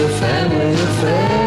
a family affair.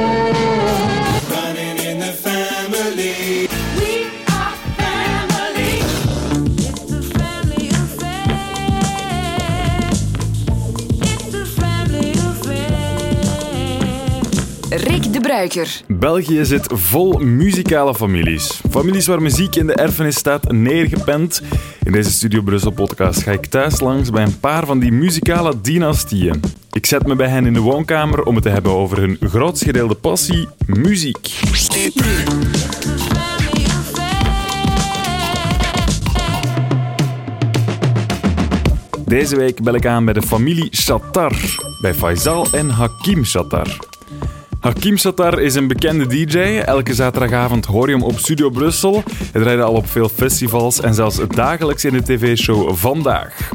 België zit vol muzikale families. Families waar muziek in de erfenis staat neergepend. In deze Studio Brussel podcast ga ik thuis langs bij een paar van die muzikale dynastieën. Ik zet me bij hen in de woonkamer om het te hebben over hun grootst gedeelde passie, muziek. Deze week bel ik aan bij de familie Shatar, bij Faisal en Hakim Shatar. Hakim Shatar is een bekende DJ. Elke zaterdagavond hoor je hem op Studio Brussel. Hij draaide al op veel festivals en zelfs dagelijks in de tv-show Vandaag.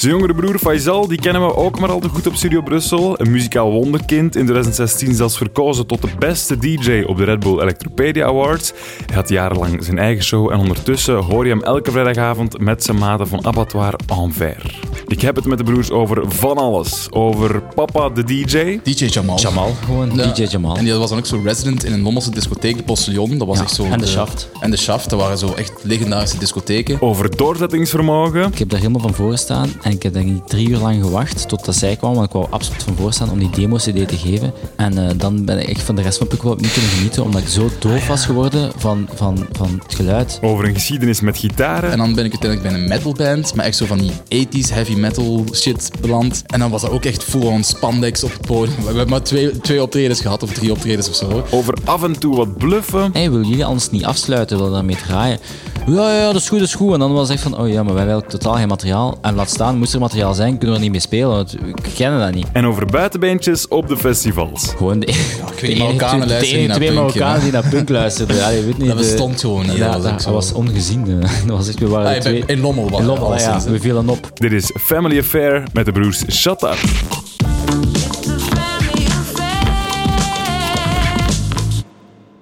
Zijn jongere broer Faisal die kennen we ook maar al te goed op Studio Brussel. Een muzikaal wonderkind, in 2016 zelfs verkozen tot de beste DJ op de Red Bull Electropedia Awards. Hij had jarenlang zijn eigen show en ondertussen hoor je hem elke vrijdagavond met zijn maten van Abattoir Envers. Ik heb het met de broers over van alles. Over papa de DJ, DJ Jamal. Jamal, gewoon Ja. DJ Jamal. En die was dan ook zo resident in een Lommelse discotheek, de Postillon. Dat was Ja, echt zo... en de Shaft. En de Shaft, dat waren zo echt legendarische discotheken. over doorzettingsvermogen, Ik heb daar helemaal van voor gestaan en ik heb denk ik drie uur lang gewacht totdat zij kwam, want ik wou absoluut van voor staan om die demo-cd te geven. En eh, dan ben ik echt van de rest van het wel niet kunnen genieten, omdat ik zo doof was geworden van, van, van het geluid. over een geschiedenis met gitaren. En dan ben ik uiteindelijk bij een metalband, maar echt zo van die 80s heavy metal shit beland. En dan was dat ook echt full-on spandex op het podium. We hebben maar twee, twee optredens gehad, of drie optredens of zo. Over af en toe wat bluffen. Hey, willen jullie anders niet afsluiten? Willen daarmee draaien? Ja, ja, dat is goed, dat is goed. En dan was het echt van, oh ja, maar wij hebben totaal geen materiaal. En laat staan, moest er materiaal zijn, kunnen we er niet mee spelen, want we kennen dat niet. En over buitenbeentjes op de festivals. Gewoon de, weet de Marokkanen de twee punk, Marokkanen ja. die naar punk luisterden. Ja, je weet niet, Dat bestond gewoon niet, Ja, dat was dat, ook zo. dat was ongezien. Dat was echt, we waren Ah, twee... in Lommel was In het Lommel, ja. We vielen op. Dit is Family Affair met de broers affair.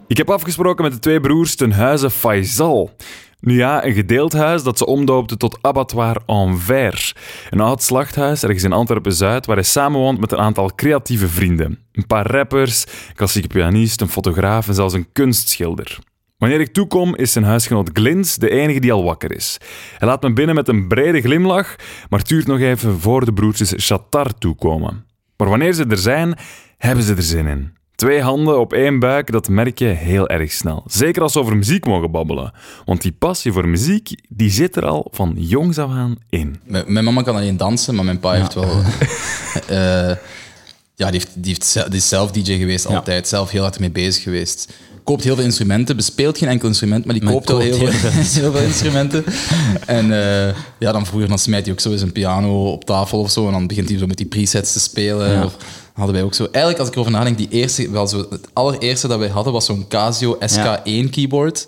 Ik heb afgesproken met de twee broers ten huize Faisal. Nu ja, een gedeeld huis dat ze omdoopten tot Abattoir Envers. Een oud slachthuis ergens in Antwerpen-Zuid waar hij samenwoont met een aantal creatieve vrienden. Een paar rappers, een klassieke pianist, een fotograaf en zelfs een kunstschilder. Wanneer ik toekom, is zijn huisgenoot Glins de enige die al wakker is. Hij laat me binnen met een brede glimlach, maar tuurt nog even voor de broertjes Shatar toekomen. Maar wanneer ze er zijn, hebben ze er zin in. Twee handen op één buik, dat merk je heel erg snel. Zeker als ze over muziek mogen babbelen. Want die passie voor muziek, die zit er al van jongs af aan in. Mijn, mijn mama kan alleen dansen, maar mijn pa heeft wel... eh, ja, die, heeft, die, heeft, die is zelf DJ geweest, altijd. Zelf heel hard ermee bezig geweest. Koopt heel veel instrumenten, bespeelt geen enkel instrument, maar die koopt wel heel, koopt veel, heel veel instrumenten. En eh, ja, dan vroeger dan smijt hij ook zo eens een piano op tafel of zo, en dan begint hij zo met die presets te spelen. Ja. Of, hadden wij ook zo. Eigenlijk, als ik erover nadenk, die eerste, wel zo, het allereerste dat wij hadden was zo'n Casio SK1 keyboard.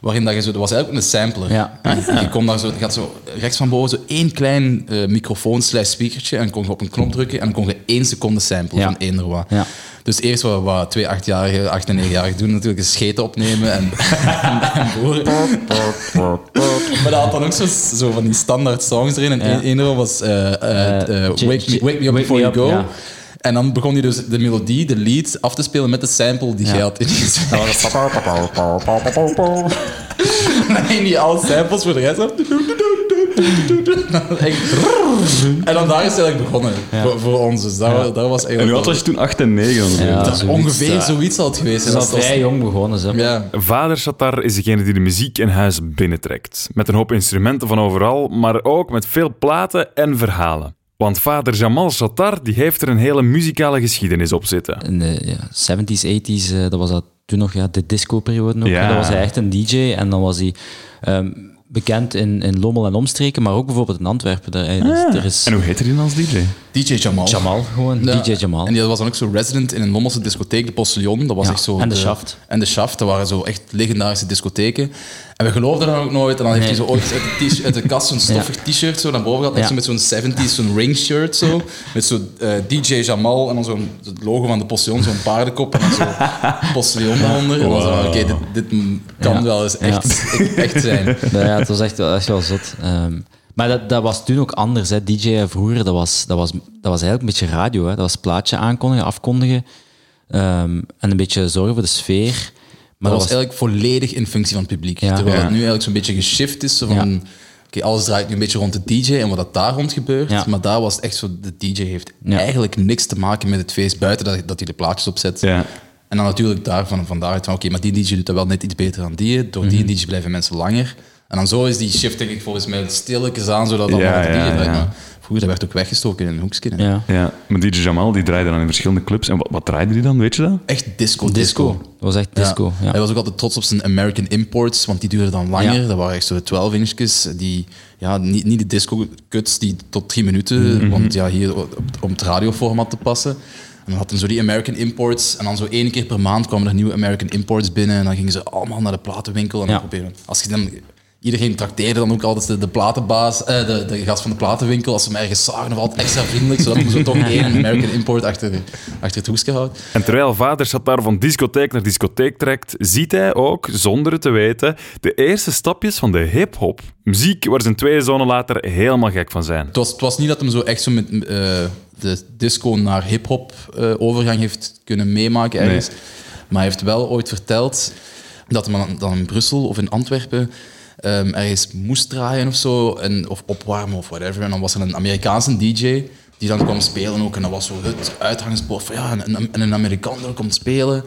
Waarin dat je zo, dat was eigenlijk een sampler. Ja. Je kon daar zo, je had zo rechts van boven zo één klein eh microfoon slash speakertje en kon je op een knop drukken en dan kon je één seconde samplen Ja. van één wat. Dus eerst wat, wat twee achtjarigen, acht en negenjarigen doen natuurlijk, is scheten opnemen en, en, en boren. maar dat had dan ook zo, zo van die standaard songs erin. En Ja. één één was eh, eh, Eh, wake, me, wake Me Up Before You Go. ja. En dan begon hij dus de melodie, de lead, af te spelen met de sample die Ja. jij had ingezet. Dan ging hij alle samples voor de rest. En dan daar is het eigenlijk begonnen voor, voor ons. Dus daar, daar was En eigenlijk nu had was je toen 8 en 9 ongeveer. Ja. dat is zoiets, ongeveer ja. zoiets al het geweest. Ze is zijn. al Dat was- vrij jong begonnen, ze. Ja. Vader Shatar is degene die de muziek in huis binnentrekt. Met een hoop instrumenten van overal, maar ook met veel platen en verhalen. Want vader Jamal Shatar die heeft er een hele muzikale geschiedenis op zitten. In de ja, 70s, 80s, eh, dat was dat toen nog ja, de disco-periode ook. Ja. En Dan was hij echt een DJ en dan was hij ehm, bekend in, in Lommel en omstreken, maar ook bijvoorbeeld in Antwerpen. Daar, eh, dus er is En hoe heet hij dan als DJ? DJ Jamal. Jamal, gewoon Ja. DJ Jamal. En die was dan ook zo resident in een Lommelse discotheek, de Postillon. Dat was Ja, echt zo... en de Shaft. En de Shaft, dat waren zo echt legendarische discotheken. En we geloofden dat ook nooit. En dan heeft hij zo ooit uit de, uit de kast zo'n stoffig t-shirt zo naar boven gehad. Zo met zo'n 70s, zo'n ring shirt zo. Met zo eh, DJ Jamal en dan zo'n logo van de Postillon, zo'n paardenkop. En dan zo Postillon daaronder. En dan zo, oké, dit, dit kan wel eens echt, echt, zijn. Ja, ja, het was echt, wel- echt wel zot. Ehm, Maar dat, dat was toen ook anders. Hè. DJ vroeger, dat was, dat, was, dat was eigenlijk een beetje radio. Hè. Dat was plaatje aankondigen, afkondigen. ehm, en een beetje zorgen voor de sfeer. Maar dat was eigenlijk volledig in functie van het publiek. Ja. Terwijl Ja. het nu eigenlijk zo'n beetje geshift is. Zo van, oké, alles draait nu een beetje rond de DJ en wat dat daar rond gebeurt. Ja. Maar daar was het echt zo, de DJ heeft Ja. eigenlijk niks te maken met het feest, buiten dat, dat hij de plaatjes opzet. Ja. En dan natuurlijk daarvan, van daaruit van, oké, maar die DJ doet dat wel net iets beter dan die. Door die Mhm. DJ blijven mensen langer. En dan zo is die shift denk ik volgens mij stilletjes aan, zodat dan Ja, ja, draait. ja. Maar vroeger dat werd ook weggestoken in een hoekje. hè. Ja. Ja, maar DJ Jamal die draaide dan in verschillende clubs. En wat, wat draaide die dan, weet je dat? Echt disco, disco. Disco. Dat was echt disco. Ja. Hij was ook altijd trots op zijn American Imports, want die duurden dan langer. Ja. Dat waren echt zo 12 inchjes. Die, ja, niet, niet de disco-cuts die tot drie minuten, Mhm. want ja, hier op, om het radioformat te passen. En dan hadden zo die American Imports. En dan zo één keer per maand kwamen er nieuwe American Imports binnen. En dan gingen ze allemaal naar de platenwinkel en dan Ja. proberen. Als je dan, iedereen trakteerde dan ook altijd de, de platenbaas, eh, de, de gast van de platenwinkel. Als ze hem ergens zagen, of altijd extra vriendelijk, zodat ze toch één American Import achter, achter het hoesje houdt. En terwijl vader zat daar van discotheek naar discotheek trekt, ziet hij ook, zonder het te weten, de eerste stapjes van de hip-hop. Muziek waar zijn twee zonen later helemaal gek van zijn. Het was, het was niet dat hem zo echt zo met eh, de disco naar hip-hop eh, overgang heeft kunnen meemaken ergens. Maar hij heeft wel ooit verteld dat hij dan in Brussel of in Antwerpen ehm, ergens moest draaien of zo, en, of opwarmen of whatever. En dan was er een Amerikaanse DJ die dan kwam spelen ook. En dat was zo het uitgangsbord van ja, een, een, een Amerikaan komt spelen.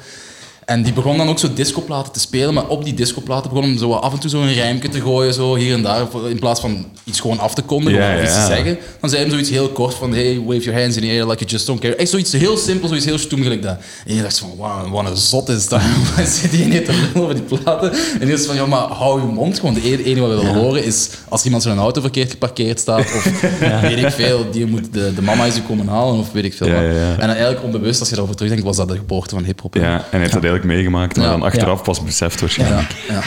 En die begon dan ook zo discoplaten te spelen, maar op die discoplaten begon hem zo af en toe zo een rijmpje te gooien, zo hier en daar, in plaats van iets gewoon af te kondigen of iets te zeggen. Dan zei hij zoiets heel kort van, hey, wave your hands in the air like you just don't care. Echt zoiets heel simpel, zoiets heel stoem gelijk dat. En je dacht van, wow, wat een zot is dat. Wat zit hier niet te lullen over die platen? En die is van, ja, maar hou je mond. Gewoon, de enige, enige wat we willen horen is als iemand zo'n auto verkeerd geparkeerd staat, of weet ik veel, die moet de, de mama is je komen halen, of weet ik veel Ja. En dan eigenlijk onbewust, als je daarover terugdenkt, was dat de geboorte van hip-hop. Ja, en hij heeft dat eigenlijk meegemaakt, maar dan achteraf pas beseft waarschijnlijk. Ja,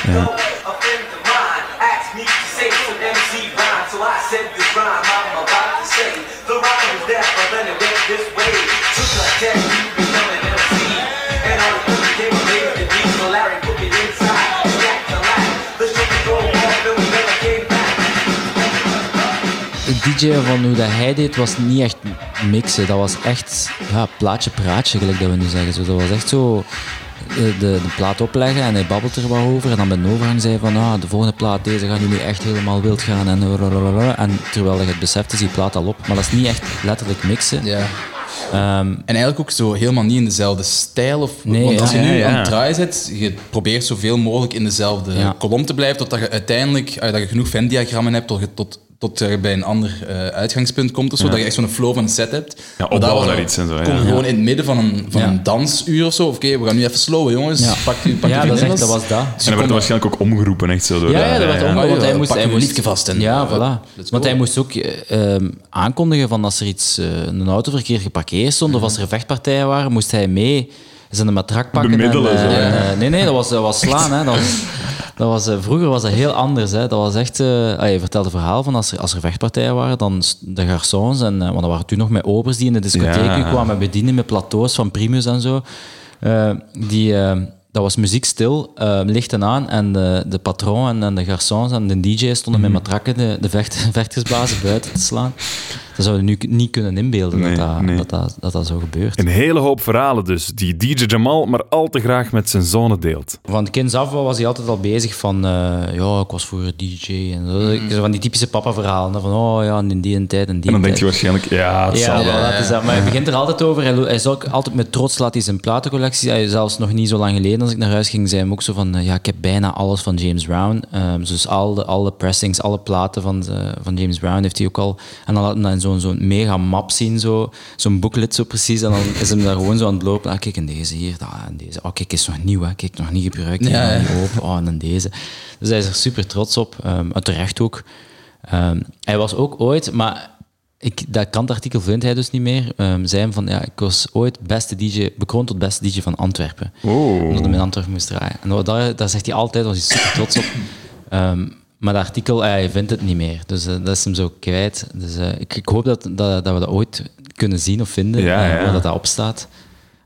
DJ van hoe dat hij deed was niet echt mixen. Dat was echt ja, plaatje praatje, gelijk dat we nu zeggen. Zo, dat was echt zo de, de, de plaat opleggen en hij babbelt er wat over. En dan bij de overgang zei hij van ah, de volgende plaat, deze gaan jullie echt helemaal wild gaan. En, en terwijl je het beseft is die plaat al op. Maar dat is niet echt letterlijk mixen. Ja. Ehm, En eigenlijk ook zo helemaal niet in dezelfde stijl. Of, Nee, want als ja. je nu Ja, ja. aan het draaien zit, je probeert zoveel mogelijk in dezelfde kolom te blijven, totdat je uiteindelijk eh, dat je genoeg Venn-diagrammen hebt tot, je- tot, tot je bij een ander eh, uitgangspunt komt. of zo, Dat je echt zo'n flow van een set hebt. Ja, opbouwen daar iets en zo. Kom Ja. gewoon in het midden van een, van Ja. een dansuur of zo. Of, Oké, we gaan nu even slowen, jongens. Ja. Pak, je- pak Ja, dat, echt, dat was dat. Dus En hij werd waarschijnlijk ook omgeroepen, echt zo. Door Ja, ja, dat werd ja. omgeroepen, want Ja, hij moest... pak hij moest liefje vast en- Ja, uh, voilà. Want hij moest ook eh, ehm, aankondigen van als er iets, eh, een auto verkeerd geparkeerd stond of als er vechtpartijen waren, moest hij mee zijn matrak pakken. Bemiddelen, en, eh, zo, en, eh, nee, nee, dat was, dat was slaan. Hè. Dat was, dat was, eh, vroeger was dat heel anders. Hè. Dat was echt... ah, je vertelde het verhaal van als er, als er vechtpartijen waren, dan de garçons, en, want dat waren toen nog met obers die in de discotheek kwamen bedienen met plateaus van Primus en zo. Die, dat was muziek stil, lichten aan en de, de patroon en, en de garçons en de DJ stonden Mhm. met matrakken de, de vecht, vechtersbazen buiten te slaan. Dat zouden we nu niet kunnen inbeelden Nee, dat, dat, nee. dat, dat, dat dat zo gebeurt. Een hele hoop verhalen dus, die DJ Jamal maar al te graag met zijn zonen deelt. Van kinds af was hij altijd al bezig van, eh, ja, ik was vroeger DJ en zo. Zo Van die typische papa-verhalen. Van, oh ja, in die en tijd en die En dan tijd. denk je waarschijnlijk, ja, het Ja, zal wel. dat. maar hij begint er altijd over. Hij, hij is ook altijd met trots laat hij zijn platencollectie. Hij, zelfs nog niet zo lang geleden, als ik naar huis ging, zei hij ook zo van... eh, Ja, ik heb bijna alles van James Brown. Ehm, dus al de, alle pressings, alle platen van, de- van James Brown heeft hij ook al... En dan laat hij zo'n zo'n mega map zien, zo, zo'n booklet zo precies. En dan is hem daar gewoon zo aan het lopen. Ah, kijk, en deze hier, dat, en deze. Oh, kijk, is nog nieuw, hè. Kijk, nog niet gebruikt. Ja, open. Oh, en dan deze. Dus hij is er super trots op. ehm en terecht ook. Ehm, hij was ook ooit, maar ik, dat kantartikel vindt hij dus niet meer. Ehm zei hem van, ja, ik was ooit beste DJ, bekroond tot beste DJ van Antwerpen. Oh. Omdat hij in Antwerpen moest draaien. En daar, daar zegt hij altijd, was hij super trots op. Ehm, maar dat artikel, eh, hij vindt het niet meer. Dus eh, dat is hem zo kwijt. Dus eh, ik, ik hoop dat, dat, dat we dat ooit kunnen zien of vinden, Ja, eh, ja. waar dat, dat op staat.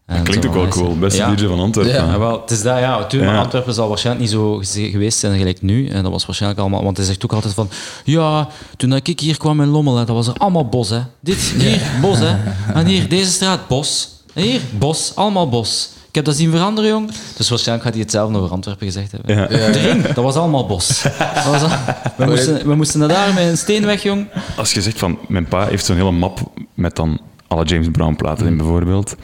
En dat Klinkt ook wel cool. Beste. DJ van Antwerpen. Ja. Ja, wel, het is dat, ja. Ja. Antwerpen zal waarschijnlijk niet zo geweest zijn gelijk nu. En dat was waarschijnlijk allemaal... Want hij zegt ook altijd van... Ja, toen ik hier kwam in Lommel, hè, dat was er allemaal bos, hè. Dit, hier, bos, hè. En hier, deze straat, bos. En hier, bos. Allemaal bos. Ik heb dat zien veranderen, jong. Dus waarschijnlijk gaat hij hetzelfde over Antwerpen gezegd hebben. Ja. De ring, dat was allemaal bos. Dat was al- we, moesten, we moesten naar daar met een steen weg, jong. Als je zegt van, mijn pa heeft zo'n hele map met dan alle James Brown platen in bijvoorbeeld,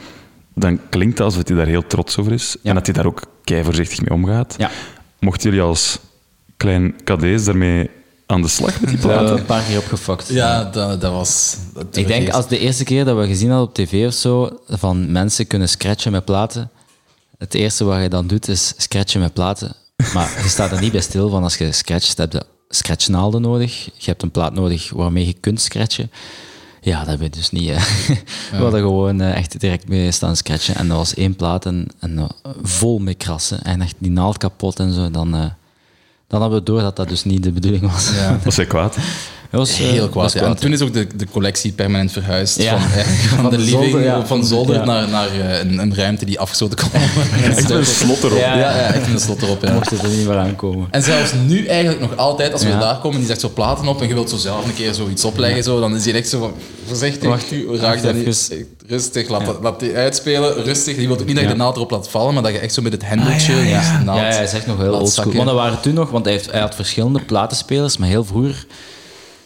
dan klinkt het alsof hij daar heel trots over is Ja. en dat hij daar ook kei voorzichtig mee omgaat. Ja. Mochten jullie als klein cadees daarmee aan de slag met die We hebben platen? een paar keer opgefokt. Ja, dat, dat was... dat Ik denk als de eerste keer dat we gezien hadden op tv of zo, van mensen kunnen scratchen met platen, het eerste wat je dan doet is scratchen met platen. Maar je staat er niet bij stil van als je scratcht, heb je scratchnaalden nodig. Je hebt een plaat nodig waarmee je kunt scratchen. Ja, dat hebben we dus niet. hè. We hadden gewoon eh, echt direct mee staan scratchen. En dat was één plaat en, en eh, vol met krassen. En echt die naald kapot en zo. Dan, eh, dan hadden we door dat dat dus niet de bedoeling was. Ja. Was hij kwaad? Dat was, eh, Heel dat kwaad. was ja. En toen is ook de, de collectie permanent verhuisd. Ja. Van, eh, van, Van de de living, zolder, ja. van zolder Ja. naar, naar eh, een, een ruimte die afgesloten kon worden. Echt een slot erop. Ja. Ja, ja, echt een slot erop. Ja. Mocht het er niet meer aankomen. En zelfs nu eigenlijk nog altijd, als we Ja. daar komen, die zegt zo platen op en je wilt zo zelf een keer zoiets opleggen, zo, dan is hij echt zo van, voorzichtig, Wacht, u, raak dat niet, rustig, laat, dat- laat die uitspelen, rustig. Die wil ook niet dat je Ja. de naald erop laat vallen, maar dat je echt zo met het hendeltje Ja, die ja, naald hij is echt nog heel oldschool. Want er waren toen nog, want hij, heeft, hij had verschillende platenspelers, maar heel vroeger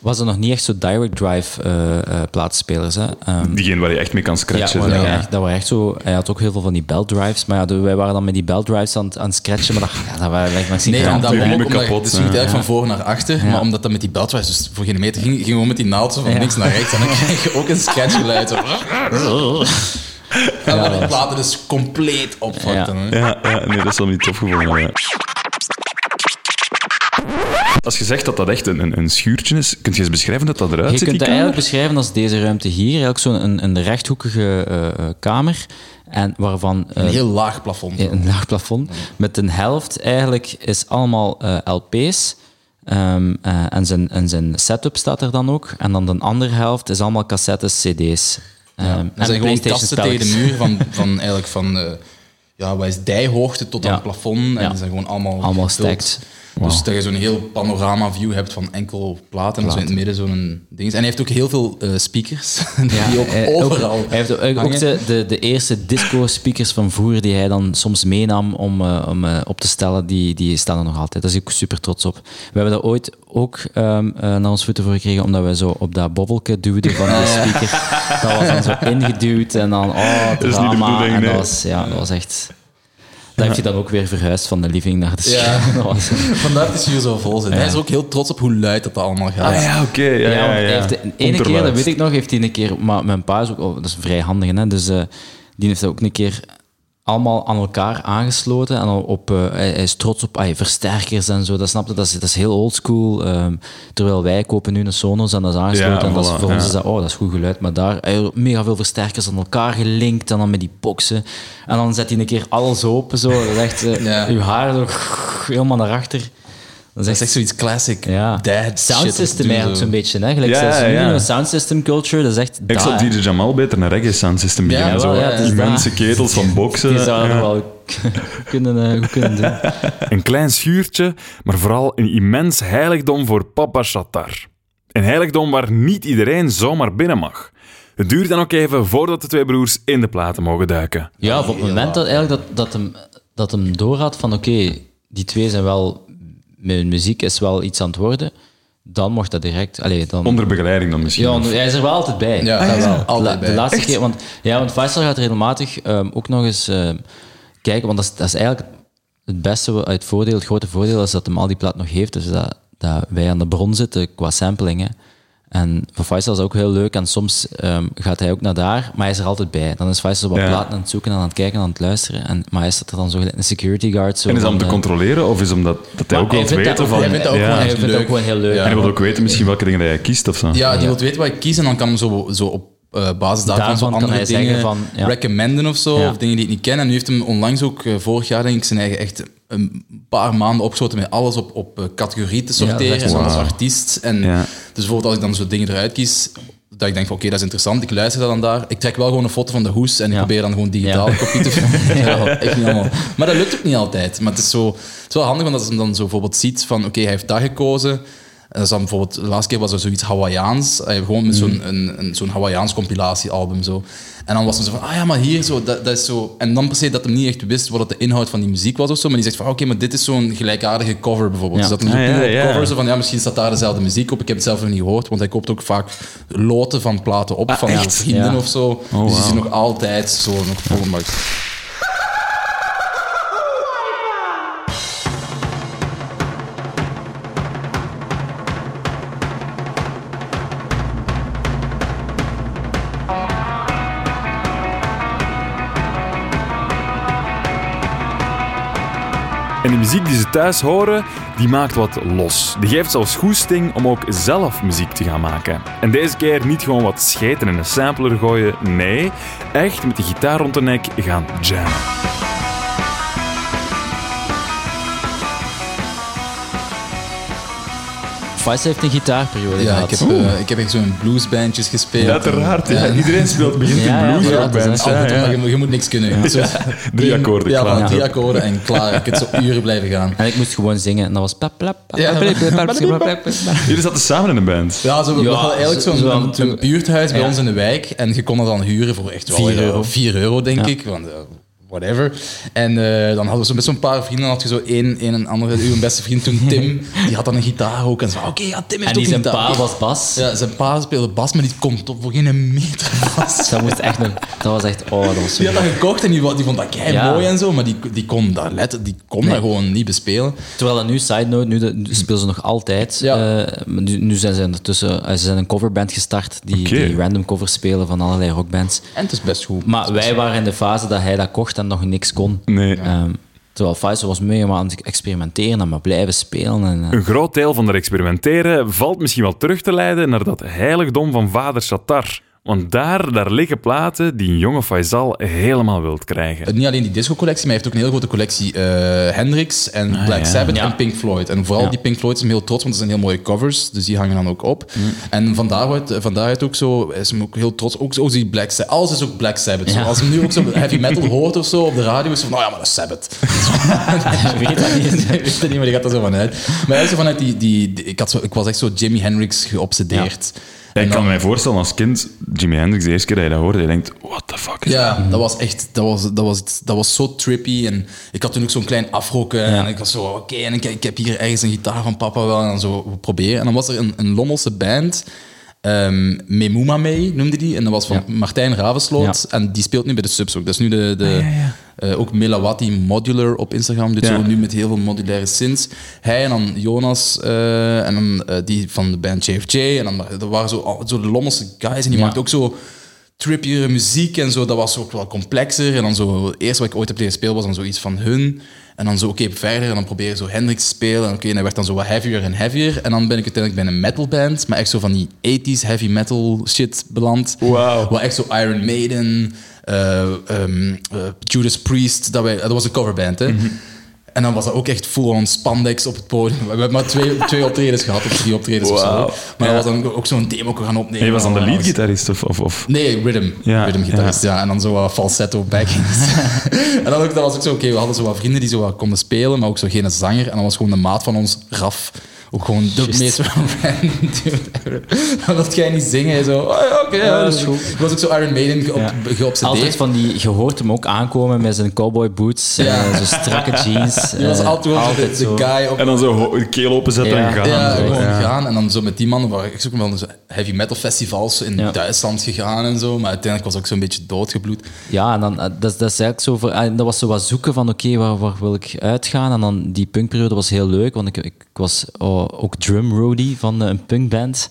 was er nog niet echt zo direct drive eh, eh, platenspelers. Hè. Ehm, Diegene waar je echt mee kan ja, scratchen. je echt, dat waren echt zo, hij had ook heel veel van die belt drives, maar ja, de- wij waren dan met die belt drives aan, het- aan het scratchen, maar dat, ja, dat waren like, misschien Nee, dat ook omdat kapot, Dus je ja. eigenlijk van voor naar achter, maar omdat dat met die belt was, dus voor geen meter ging, ging gewoon met die naald zo van Ja. links naar rechts en dan krijg je ook een scratchgeluid. Zo. En dan die platen dus compleet opvakten. Ja. Ja, ja, nee, dat is wel niet tof gevonden. Als je zegt dat dat echt een, een, een schuurtje is, kun je eens beschrijven dat dat eruit Je ziet, kunt die dat eigenlijk beschrijven als deze ruimte hier, eigenlijk zo'n een, een rechthoekige eh, eh, kamer, en waarvan... eh, Een heel laag plafond. Een laag plafond. Met een helft eigenlijk is allemaal eh, LP's. ehm, eh, en, zijn, en zijn setup staat er dan ook. En dan de andere helft is allemaal cassettes, CD's. ehm, Ja, en zijn gewoon kasten tegen de muur van, van eigenlijk van eh, ja, wat is dijhoogte tot aan Ja. het plafond. En Ja. die zijn gewoon allemaal Allemaal gevuld. Dus dat je zo'n heel panorama view hebt van enkel platen en zo in het midden zo'n ding. En hij heeft ook heel veel eh, speakers die ook hij- overal hij heeft ook, de, de, de eerste disco-speakers van vroeger die hij dan soms meenam om, eh, om eh, op te stellen, die, die staan er nog altijd. Daar is ik super trots op. We hebben daar ooit ook ehm, eh, naar ons voeten voor gekregen, omdat we zo op dat bobbelke duwden van de speaker. Dat was dan zo ingeduwd en dan, oh, is niet de drama. bedoeling, en dat nee. was, ja, dat was echt... Dat heeft hij dan ook weer verhuisd van de living naar de Ja. Vandaar dat hier zo vol zit. Hij is ook heel trots op hoe luid dat allemaal gaat. Ah ja, oké. Ja, Ja, ja, hij heeft de ene keer, dat weet ik nog, heeft hij een keer... Maar mijn pa is ook... oh, dat is vrij handige, hè. Dus eh, die heeft dat ook een keer allemaal aan elkaar aangesloten. En op, eh, hij, is trots op versterkers en zo. Dat snapte, dat is, dat is heel oldschool. ehm terwijl wij kopen nu een Sonos en dat is aangesloten. Ja, en dat is, voor ons is dat, oh, dat is goed geluid. Maar daar, hij mega veel versterkers aan elkaar gelinkt. En dan met die boxen. En dan zet hij een keer alles open, zo. Dat echt... eh, Ja. Uw haar zo helemaal naar achter. Dat is is echt zoiets classic ja. dad Sound system eigenlijk zo. zo'n beetje. Hè? Gelijk Ja, ja, ja. een sound system culture, dat is echt Ik daar, zou. DJ Jamal beter een reggae sound system Ja, beginnen. zo ja, is immense ketels van boksen. Die zouden Ja. nog wel kunnen, eh, goed kunnen doen. Een klein schuurtje, maar vooral een immens heiligdom voor papa Shatar. Een heiligdom waar niet iedereen zomaar binnen mag. Het duurt dan ook even voordat de twee broers in de platen mogen duiken. Ja, op het moment dat, eigenlijk dat, dat, hem, dat hem doorhad van oké, die twee zijn wel... Met hun muziek is wel iets aan het worden, dan mocht dat direct... Allee, dan, Onder begeleiding dan misschien. Ja, of- hij is er wel altijd bij. Ja, dat ah, ja. wel. Altijd de, bij. de laatste keer, want, ja, want Faisal gaat regelmatig ehm, ook nog eens ehm, kijken, want dat is, dat is eigenlijk het beste uit voordeel, het grote voordeel is dat hem al die plaat nog heeft, dus dat, dat wij aan de bron zitten qua samplingen. En voor Faisal is dat ook heel leuk en soms ehm, gaat hij ook naar daar, maar hij is er altijd bij. Dan is Faisal wat Ja. platen aan het zoeken en aan het kijken en aan het luisteren, en, maar hij staat er dan zo een security guard. Zo En is dat om te eh, controleren of is het omdat dat hij ook wil vindt dat weten ook van... wel- Hij vindt dat ook ja. wel hij vindt ook gewoon heel leuk. Ja. En hij wil ook weten misschien welke dingen dat hij kiest of zo. Ja, die wil weten wat ik kies en dan kan hem zo, zo op eh, basis daarvan, Daarvan zo kan andere hij dingen van, ja. recommenden of zo, Ja. of dingen die ik niet ken. En nu heeft hem onlangs ook, eh, vorig jaar denk ik, zijn eigen echt een paar maanden opgesloten met alles op, op categorie te Ja, sorteren echt en als wauw. artiest. En Ja. Bijvoorbeeld als ik dan zo dingen eruit kies, dat ik denk van oké, dat is interessant, ik luister dat dan daar. Ik trek wel gewoon een foto van de hoes en ik Ja. probeer dan gewoon digitaal Ja. kopie te ja. echt niet allemaal. Maar dat lukt ook niet altijd. Maar het is, zo, het is wel handig, want als je dan zo bijvoorbeeld ziet van oké, hij heeft dat gekozen. En dat is dan bijvoorbeeld, de laatste keer was er zoiets Hawaiiaans. Hij heeft gewoon met zo'n een, een, zo'n Hawaiiaans compilatiealbum zo. En dan was het zo van, ah ja, maar hier zo, dat, dat is zo. En dan per se dat hij niet echt wist wat het de inhoud van die muziek was of zo. Maar die zegt van, ah, oké, maar dit is zo'n gelijkaardige cover bijvoorbeeld. Ja. Dus dat hij Ah, zo ja, cover zo van, ja, misschien staat daar dezelfde muziek op. Ik heb het zelf nog niet gehoord, want hij koopt ook vaak loten van platen op van echt? vrienden of zo. dus die wauw. is nog altijd zo nog vol muziek die ze thuis horen, die maakt wat los. Die geeft zelfs goesting om ook zelf muziek te gaan maken. En deze keer niet gewoon wat scheten in een sampler gooien, nee, echt met de gitaar rond de nek gaan jammen. Vice heeft een gitaarperiode Ja, gehad. ik heb, eh, ik heb echt zo'n bluesbandjes gespeeld. Uiteraard, ja. Ja. Iedereen speelt, begint in blues ja, je, moet- je moet niks kunnen. Zo, Drie akkoorden, Ja, klaar. drie akkoorden en klaar. Je kunt zo uren blijven gaan. En ik moest gewoon zingen en dat was... Jullie zaten samen in een band. Ja, zo, we hadden eigenlijk zo- zo'n zo- buurthuis bij ons in de wijk. En je kon dat dan huren voor echt wel Vier ja, euro. 4 euro, denk Ja. ik. Want, eh, whatever. En eh, dan hadden we zo met zo'n paar vrienden, dan had je zo één, één en andere, uw beste vriend toen, Tim, die had dan een gitaar ook. En zo, oké, ja, Tim heeft En die ook zijn een gitaar. pa was Bas. Ja, zijn pa speelde bas, maar die komt op voor geen meter bas. Dat moest echt nog... Dat was echt... Oh, dat was zo Die had dat gekocht en die, die vond dat kei Ja. mooi en zo, maar die, die kon dat letten, die kon dat gewoon niet bespelen. Terwijl dat nu, side note, nu, de- nu spelen ze nog altijd. Ja. eh, nu, nu zijn ze ondertussen... eh, ze zijn een coverband gestart die, die random covers spelen van allerlei rockbands. En het is best goed. Maar wij waren in de fase dat hij dat kocht en nog niks kon. Nee. Ehm, terwijl Faisal was mee maar aan het experimenteren en maar blijven spelen. En, eh, Een groot deel van dat experimenteren valt misschien wel terug te leiden naar dat heiligdom van vader Shatar. Want daar, daar liggen platen die een jonge Faisal helemaal wilt krijgen. Niet alleen die disco-collectie, maar hij heeft ook een heel grote collectie eh Hendrix en Black Ah, ja. Sabbath Ja. en Pink Floyd. En vooral Ja. die Pink Floyd is hem heel trots, want dat zijn heel mooie covers, dus die hangen dan ook op. En van daaruit, van daaruit ook zo, is hem ook heel trots. Ook, ook die Black Sabbath, alles is ook Black Sabbath. Zo, als hij nu ook zo heavy metal hoort of zo op de radio, is hij van, nou ja, maar dat is Sabbath. weet dat niet. Ik weet het niet, maar die gaat er zo vanuit. Maar hij is zo vanuit die, die, die- ik, had zo, ik was echt zo Jimi Hendrix geobsedeerd. Ja, ik kan me voorstellen als kind, Jimi Hendrix, de eerste keer dat je dat hoorde, je denkt, what the fuck is dat? Ja, dat was echt, dat was, dat was, dat was zo trippy. En ik had toen ook zo'n klein afrokken. En ik was zo, oké, en ik, ik heb hier ergens een gitaar van papa wel. En dan zo we proberen. En dan was er een, een Lommelse band, ehm Memuma mee noemde die. En dat was van Ja. Martijn Ravensloot. Ja. En die speelt nu bij de Subs ook. Dat is nu de, de eh, ook Melawati Modular op Instagram. Doet zo nu met heel veel modulaire synths. Hij en dan Jonas eh, en dan eh, die van de band JFJ. En dan er waren zo, zo de Lommelse guys. En die maakten ook zo trippiere muziek en zo. Dat was ook wel complexer. En dan zo, het eerste wat ik ooit heb leren spelen was dan zoiets van hun. En dan zo, oké, verder. En dan proberen zo Hendrix te spelen. En oké, en hij werd dan zo wat heavier en heavier. En dan ben ik uiteindelijk bij een metalband, maar echt zo van die 80s heavy metal shit beland. Wauw. Wat echt zo Iron Maiden, eh, ehm, eh, Judas Priest, dat, wij, dat was een coverband, hè. En dan was dat ook echt full-on spandex op het podium. We hebben maar twee, twee optredens gehad, of drie optredens of zo. Maar dat was dan ook zo'n demo gaan opnemen. En je was dan de leadgitarist of... of, of... Nee, rhythm. Ja, Rhythmgitarist, ja. En dan zo wat falsetto backings. en dan ook, dat was ook zo, oké, we hadden zo wat vrienden die zo wat konden spelen, maar ook zo geen zanger. En dan was gewoon de maat van ons, Raf, ook gewoon de meest random dude ever. Dan wilde jij niet zingen. Hij zo, oh ja, oké. ja, dat is goed. Ik was ook zo Iron Maiden Ja. geobsedeerd. Altijd van die, je hoort hem ook aankomen met zijn cowboy boots, Ja. eh, zo strakke jeans. Die was eh, altijd, wel de, guy op En dan zo de keel openzetten Ja. en gaan. Ja, zo. gewoon Ja. gaan. En dan zo met die mannen waren ik ook wel naar zo heavy metal festivals in Ja. Duitsland gegaan en zo. Maar uiteindelijk was ik zo'n beetje doodgebloed. Ja, en dan, eh, dat, is- dat is eigenlijk zo voor, eh, dat was zo wat zoeken van oké, waar, waar wil ik uitgaan? En dan die punkperiode was heel leuk, want ik, ik, ik was oh, ook drum roadie van eh, een punkband.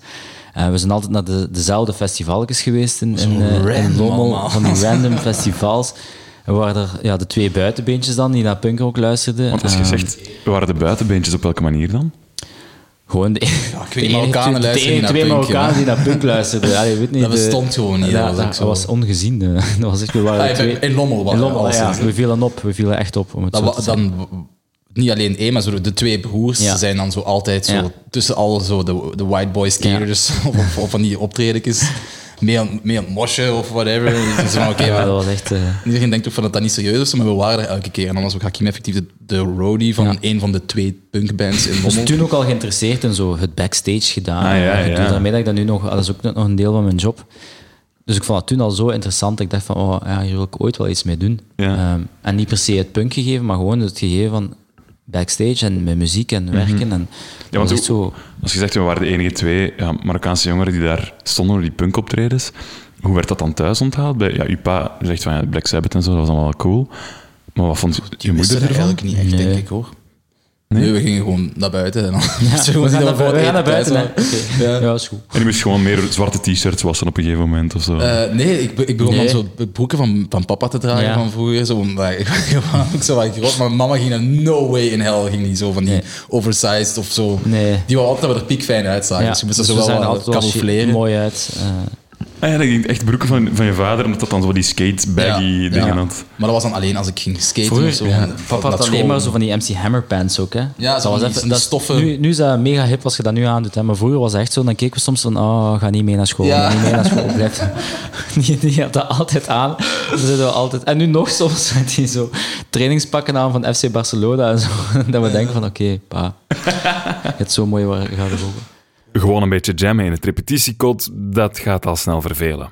Eh, we zijn altijd naar de, dezelfde festivals geweest in, in, eh, in Lommel, van die random festivals. En we waren er ja, de twee buitenbeentjes dan, die naar punk ook luisterden. Want als je Ehm, zegt, waren de buitenbeentjes op welke manier dan? Gewoon de, ik weet niet, Marokkanen de luisteren niet naar twee punk, Marokkanen die naar punk luisterden. Weet niet, Dat de- bestond gewoon niet, Ja, dat was dat ongezien. Dat was echt, we waren Ah, in- twee- in Lommel was in Lommel, ja. We vielen op, we vielen echt op. Om het Dat zo te dan niet alleen één, maar zo de twee broers Ja. zijn dan zo altijd zo Ja. tussen al zo de, de white boy skaters of, of van die optredens. mee aan, mee aan het moshen of whatever. Dus van, oké, Ja, maar- dat was echt... eh, Iedereen denkt ook van dat dat niet serieus is, maar we waren er elke keer. En dan was ook Hakim effectief de, de roadie van een van de twee punkbands in dus Lommel. toen ook al geïnteresseerd in zo het backstage gedaan. Ah, ja, ja. daarmee dat ik dat nu nog... Dat is ook nog een deel van mijn job. Dus ik vond het toen al zo interessant. Ik dacht van, oh, ja, hier wil ik ooit wel iets mee doen. Ja. Ehm, en niet per se het punk gegeven, maar gewoon het gegeven van backstage en met muziek en werken. En Mhm. Ja, dat want was echt hoe- zo... Als je zegt, we waren de enige twee ja, Marokkaanse jongeren die daar stonden op die punkoptredens. Hoe werd dat dan thuis onthaald? Bij, ja, uw pa zegt van ja, Black Sabbath en zo, dat was allemaal wel cool. Maar wat vond je Die moeder ervan? eigenlijk niet echt, Nee. denk ik hoor. Nee? we gingen gewoon naar buiten. En dan Ja, we gaan naar, bu- we gaan naar buiten. Ja. Ja, is goed. En je moest gewoon meer zwarte t-shirts wassen op een gegeven moment of zo. Eh, nee, ik, ik begon Nee. dan zo broeken van, van papa te dragen Ja. van vroeger. Zo, omdat ik, ik was ook zo wat groot, maar mama ging er no way in hell. Ging niet zo van die Nee. oversized of zo. Nee. Die wou altijd dat we er piekfijn uitzagen. Ja, Dus je moest er dus zo we wel zijn wat altijd wel shit- camoufleren. mooi uit. eh. Ah, ja, dat ging echt broeken van, van je vader, omdat dat dan zo die skate baggy Ja, dingen ja. had. Maar dat was dan alleen als ik ging skaten Vroeger, of zo. ja, papa had alleen maar zo van die MC Hammer pants ook, hè. Ja, zo dat van die dat- stoffen. Nu, nu is dat mega hip als je dat nu aandoet, hè. maar vroeger was het echt zo, dan keken we soms van, oh, ga niet mee naar school, Ja. ga niet mee naar school, blijf. Die, die had dat altijd aan. We altijd... En nu nog soms met die zo trainingspakken aan van FC Barcelona en zo, dat we denken van, oké, pa, je hebt zo mooi garderobe. Gewoon een beetje jammen in het repetitiekot, dat gaat al snel vervelen.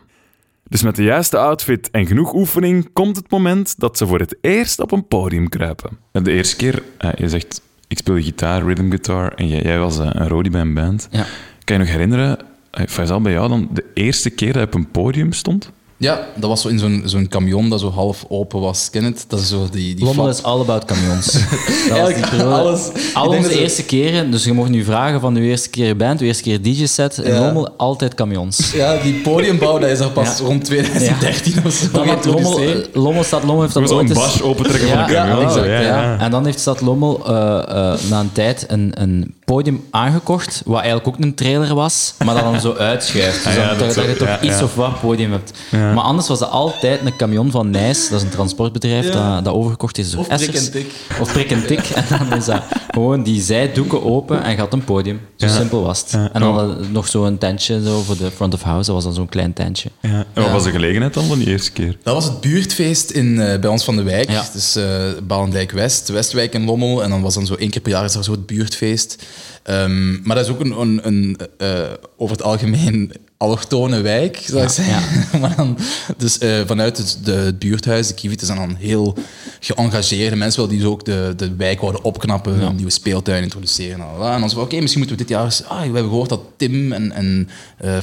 Dus met de juiste outfit en genoeg oefening komt het moment dat ze voor het eerst op een podium kruipen. En De eerste keer, eh, je zegt, ik speel gitaar, rhythm guitar, en jij, jij was eh, een roadie bij een band. Ja. Kan je nog herinneren, eh, Faisal, bij jou dan de eerste keer dat je op een podium stond? Ja, dat was zo in zo'n zo'n camion dat zo half open was. Ken het? Dat is zo die, die Lommel fat- is all about camions. Dat was die Eigenlijk periode. alles. Ik Al denk onze dat eerste keren, dus je mocht nu vragen van uw eerste keer band, uw eerste keer DJ-set, in Ja. Lommel altijd camions. Ja, die podiumbouw, dat is er pas Ja. rond 2013 of zo Dan had Lommel, geïntroduceerd. eh, Lommel Stad Lommel heeft dat Zo'n ooit eens- bas opentrekken Ja, van een camion. ja, zo, exact, ja, ja. ja. En dan heeft Stad Lommel eh, eh, na een tijd een, een podium aangekocht, wat eigenlijk ook een trailer was, maar dat dan zo uitschuift. Dus Ah, ja, dan- dat dat, zo- dat je toch ja, iets ja. of wat podium hebt. Maar anders was dat altijd een camion van Nijs, dat is een transportbedrijf dat, dat overgekocht is door Of Prik en Tik. Of prik en tik. En dan is dat gewoon die zijdoeken open en gaat een podium. Zo Ja. simpel was het. Ja. En dan eh, nog zo'n tentje zo voor de front of house, dat was dan zo'n klein tentje. Ja. En wat was de gelegenheid dan van die eerste keer? Dat was het buurtfeest in, eh, bij ons van de wijk. Ja. Dus eh Balendijk West, Westwijk en Lommel. En dan was dan zo één keer per jaar is er zo het buurtfeest. Ehm, maar dat is ook een, een, een eh, over het algemeen allochtone wijk, zou ik zeggen. maar dan, dus eh, vanuit het, de, buurthuis, de Kievit, zijn dan heel geëngageerde mensen wel die zo ook de, de wijk wouden opknappen, een nieuwe speeltuin introduceren. En, en dan zo van, oké, misschien moeten we dit jaar eens... Ah, we hebben gehoord dat Tim en, en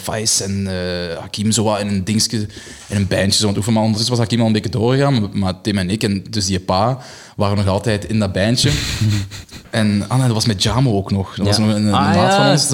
Faiz en eh, Hakim zo in een dingetje, in een bandje zo aan het oefenen. Maar ondertussen was Hakim al een beetje doorgegaan, maar, maar Tim en ik, en dus die pa, waren nog altijd in dat bandje. En ah, nee, dat was met Jamo ook nog. Dat was Ja. een, een Ah, maat van ja. ons.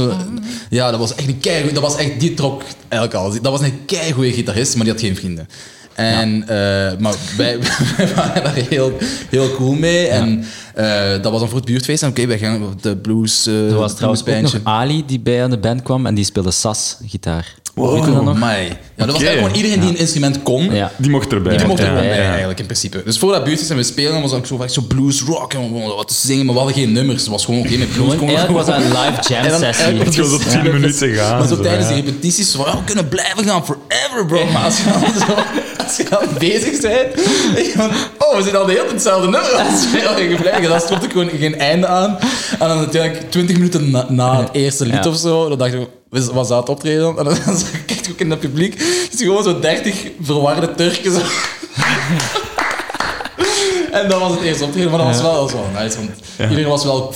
Ja, dat was echt een keigoed. Dat was echt, die trok eigenlijk al. Dat was een keigoede gitarist, maar die had geen vrienden. En, eh, maar wij, wij waren daar heel, heel cool mee. En eh, dat was dan voor het buurtfeest. En oké, wij op de blues Er was trouwens ook bluesbandje. nog Ali die bij aan de band kwam en die speelde Sas-gitaar. Wow, je dat nog? amai. Ja, dat was eigenlijk gewoon iedereen die een instrument kon. Ja. Die mocht erbij. Die mocht er gewoon bij, ja. eigenlijk, in principe. Dus voor dat buurtfeest en we spelen, was ook zo, vaak zo blues rock en we begonnen wat te zingen, maar we hadden geen nummers. Het was gewoon oké met blues. Eigenlijk was dat een live jam sessie. Het was op 10 minuten gaan. Maar zo zo, tijdens ja. die repetities, van, ja, we kunnen blijven gaan forever, bro. Maar als je dan, zo, als je dan bezig bent, van, oh, we zijn al de hele tijd hetzelfde nummer aan het spelen. En dan stond er gewoon geen einde aan. En dan natuurlijk 20 minuten na, na het eerste lied Ja. of zo, dan dacht je, was was dat optreden? En dan kijk je ook in het publiek, is gewoon zo 30 verwarde Turken. Zo. En dat was het eerste optreden, maar dat was wel, dat was wel nice. Want iedereen, was wel,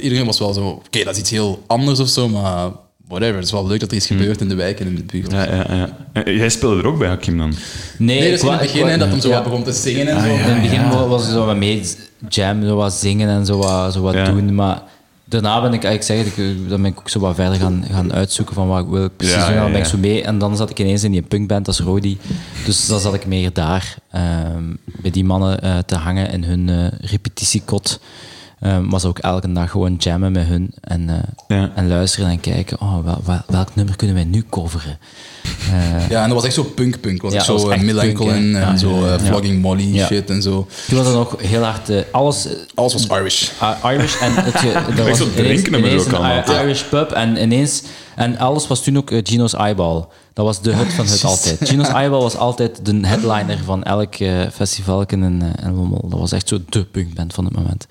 iedereen was wel zo, oké, dat is iets heel anders of zo, maar whatever. Het is wel leuk dat er iets gebeurt in de wijk en in de buurt. Ja, ja, ja. Jij speelde er ook bij, Hakim, dan? Nee, Nee, ik dus in het begin, hè, dat hem zo wat begon te zingen en zo. In het begin wa- was ik zo wat mee jam, zo wat zingen en zo wat, zo wat Ja. doen. Maar daarna ben ik, ik zeg het, ik, dan ben ik ook zo wat verder gaan, gaan uitzoeken van wat ik wil precies Ja, doen. En dan ben ik zo mee. En dan zat ik ineens in die punkband als Rodi. Dus dan zat ik meer daar, ehm, bij die mannen eh, te hangen in hun eh, repetitiekot. Ehm, was ook elke dag gewoon jammen met hun en, eh, Ja. en luisteren en kijken, oh, wel, wel- welk nummer kunnen wij nu coveren? Eh, Ja, en dat was echt zo punk-punk. Was Ja, echt dat zo was en Ja, zo. Flogging Molly Ja. shit en zo. toen was het nog heel hard, eh, alles, Alles was Irish. Irish en het, er was zo ineens, drinknummers ineens ook een Irish pub en ineens En alles was toen ook Gino's Eyeball. Dat was de hut van het altijd. Gino's Eyeball was altijd de headliner van elk eh, festival in, in Lommel. Dat was echt zo de punkband van het moment.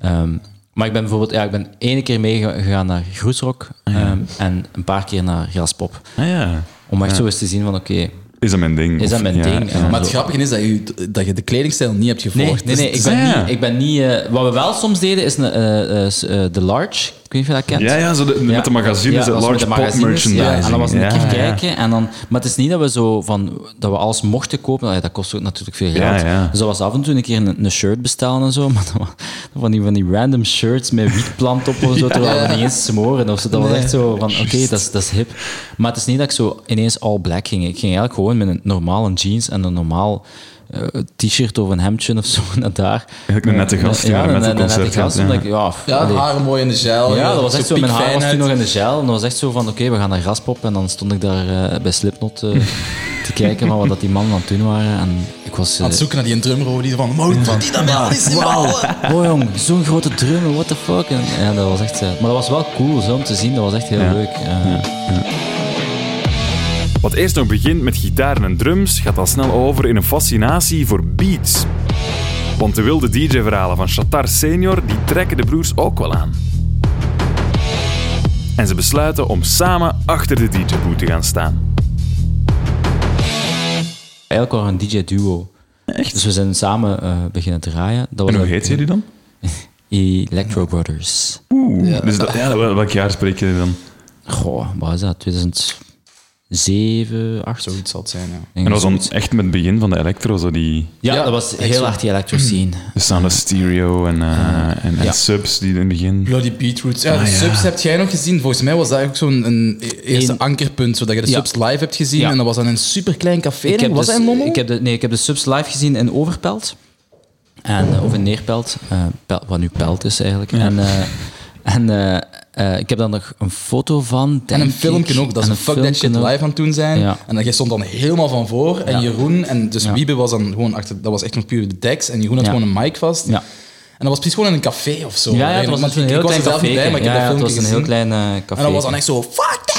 Ehm, maar ik ben bijvoorbeeld ja, ik ben ene keer meegegaan naar Groesrock ehm, en een paar keer naar Graspop. Ah, ja. Om echt zo eens te zien van oké, Is dat mijn ding? Is dat mijn ja, ding? Maar het grappige is dat je, dat je de kledingstijl niet hebt gevolgd. nee, nee. Dus- Ik ben Ja. niet... Ik ben niet eh, wat we wel soms deden, is een, eh, eh, de Large. Ik weet niet of je dat kent. Ja, ja, zo de- met de magazines, Ja, large pop merchandising. Ja, en dan was een keer kijken. En dan, maar het is niet dat we zo van... Dat we alles mochten kopen. Dat kost ook natuurlijk veel geld. Ja, ja. Dus dat was af en toe een keer een, een shirt bestellen en zo. Maar dat was, van, die, van die random shirts met wietplant op of zo. Terwijl we niet eens smoren. Of zo. Dat was echt zo van... Oké, dat, is, dat is hip. Maar het is niet dat ik zo ineens all black ging. Ik ging eigenlijk gewoon met een normale jeans en een normaal... eh, t-shirt of een hemdje of zo naar daar. Eigenlijk een nette gast die ja, naar een een, een concert gast. ja. ik- Ja, Ja, mooi in de gel. Ja, dat was echt zo. Mijn haar was toen nog in de gel. En dat was echt zo van, oké, we gaan naar Graspop. En dan stond ik daar eh, bij Slipknot eh, te kijken van wat dat die mannen aan het doen waren. En ik was... eh, Aan het zoeken naar die drummer die van, maar hoe doet die dat wel? Wauw, oh jong, zo'n grote drummer, what the fuck. En, ja, dat was echt... maar dat was wel cool zo, om te zien, dat was echt heel Ja. leuk. Wat eerst nog begint met gitaren en drums, gaat al snel over in een fascinatie voor beats. Want de wilde DJ-verhalen van Shatar senior, die trekken de broers ook wel aan. En ze besluiten om samen achter de DJ-boot te gaan staan. Eigenlijk waren we een DJ-duo. Echt? Dus we zijn samen eh, beginnen draaien. Dat was En hoe heet jullie dan? Electro Brothers. Oeh, dus dat, ja, wel- welk jaar spreek je dan? Goh, wat is dat? 2007, 8? Zoiets zal het zijn, ja. En dat was dan echt met het begin van de electro, zo die Ja, Ja, dat was heel zo. hard die electro scene. de sound of stereo en, eh, en, en ja. subs die in het begin... Bloody Beetroots. Ja, de Ah, ja. subs heb jij nog gezien. Volgens mij was dat ook zo'n een eerste Eén- ankerpunt, zodat je de Ja. subs live hebt gezien. Ja. En dat was dan een superklein café. Ik heb, was dus- dat in ik, heb de, nee, ik heb de subs live gezien in Overpelt. En, eh, of in Neerpelt. eh, wat nu Pelt is eigenlijk. En, eh, en eh, ik heb daar nog een foto van. En een filmpje ook, dat ze een Fuck That Shit live aan het doen zijn. Ja. En dan, jij stond dan helemaal van voor. En Ja. Jeroen, en dus Ja. Wiebe was dan gewoon achter, dat was echt nog puur de tekst. En Jeroen had gewoon een mic vast. En dat was precies gewoon in een café of zo. Ja, ja, het was een ik was er niet café. bij, maar ik heb ja, dat het was een heel klein eh, café. En dat was dan echt zo, fuck that!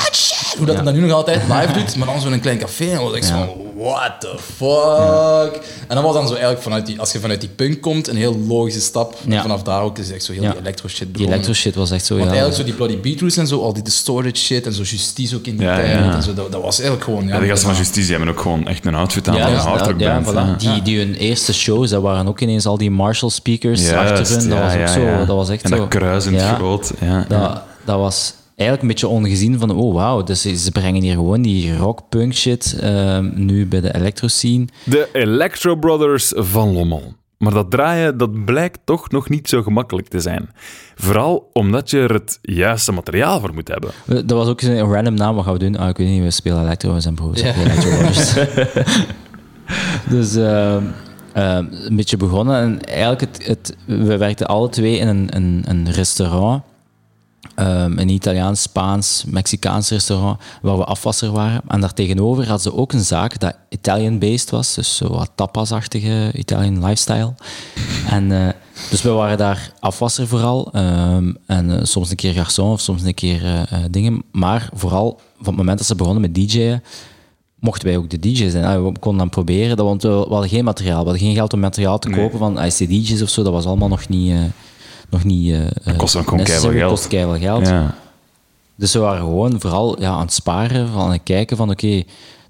Hoe dat Ja. dat nu nog altijd live doet, maar dan zo'n klein café. En dan was ik zo Ja. van, what the fuck? En dan was dan zo eigenlijk vanuit die, als je vanuit die punk komt, een heel logische stap. En vanaf daar ook is echt zo heel Ja. die electro shit Die electro shit was echt zo, Want ja. eigenlijk zo die Bloody Beetroots en zo, al die distorted shit en zo Justice ook in die Ja, tijd. ja. En zo, dat, dat was eigenlijk gewoon... Ja, de gasten van Justitie hebben ook gewoon echt een outfit aan Ja, van een hardrock ja, band. voilà. ja. Die, die hun eerste shows, dat waren ook ineens al die Marshall speakers Juist, achter hun. Dat ja, was ook ja, zo, ja. dat was echt en zo. dat kruis in het Ja. groot. Ja, Dat, ja. dat was eigenlijk een beetje ongezien van, oh wauw, dus ze brengen hier gewoon die rock-punk shit ehm, nu bij de electro scene. De Electro Brothers van Lommel. Maar dat draaien, dat blijkt toch nog niet zo gemakkelijk te zijn. Vooral omdat je er het juiste materiaal voor moet hebben. Dat was ook een random naam, wat gaan we doen? Ah, ik weet niet, we spelen electro, we zijn broers. Ja. Electro Brothers. dus ehm, ehm, een beetje begonnen. En eigenlijk, het, het, we werkten alle twee in een, een, een restaurant. Ehm, een Italiaans, Spaans, Mexicaans restaurant waar we afwasser waren. En daartegenover hadden ze ook een zaak dat Italian-based was, dus zo wat tapas-achtige Italian lifestyle. En, eh, dus we waren daar afwasser vooral. ehm, en eh, soms een keer garçon of soms een keer eh, dingen. Maar vooral van het moment dat ze begonnen met DJ'en, mochten wij ook de DJ's zijn. Ah, We konden dan proberen, dat, want we, hadden geen materiaal. We hadden geen geld om materiaal te kopen van ICD'tjes of zo. Dat was allemaal nog niet... nog niet eh, kost dan gewoon geld. kost geld. Ja. Dus we waren gewoon vooral ja, aan het sparen, van aan het kijken van oké,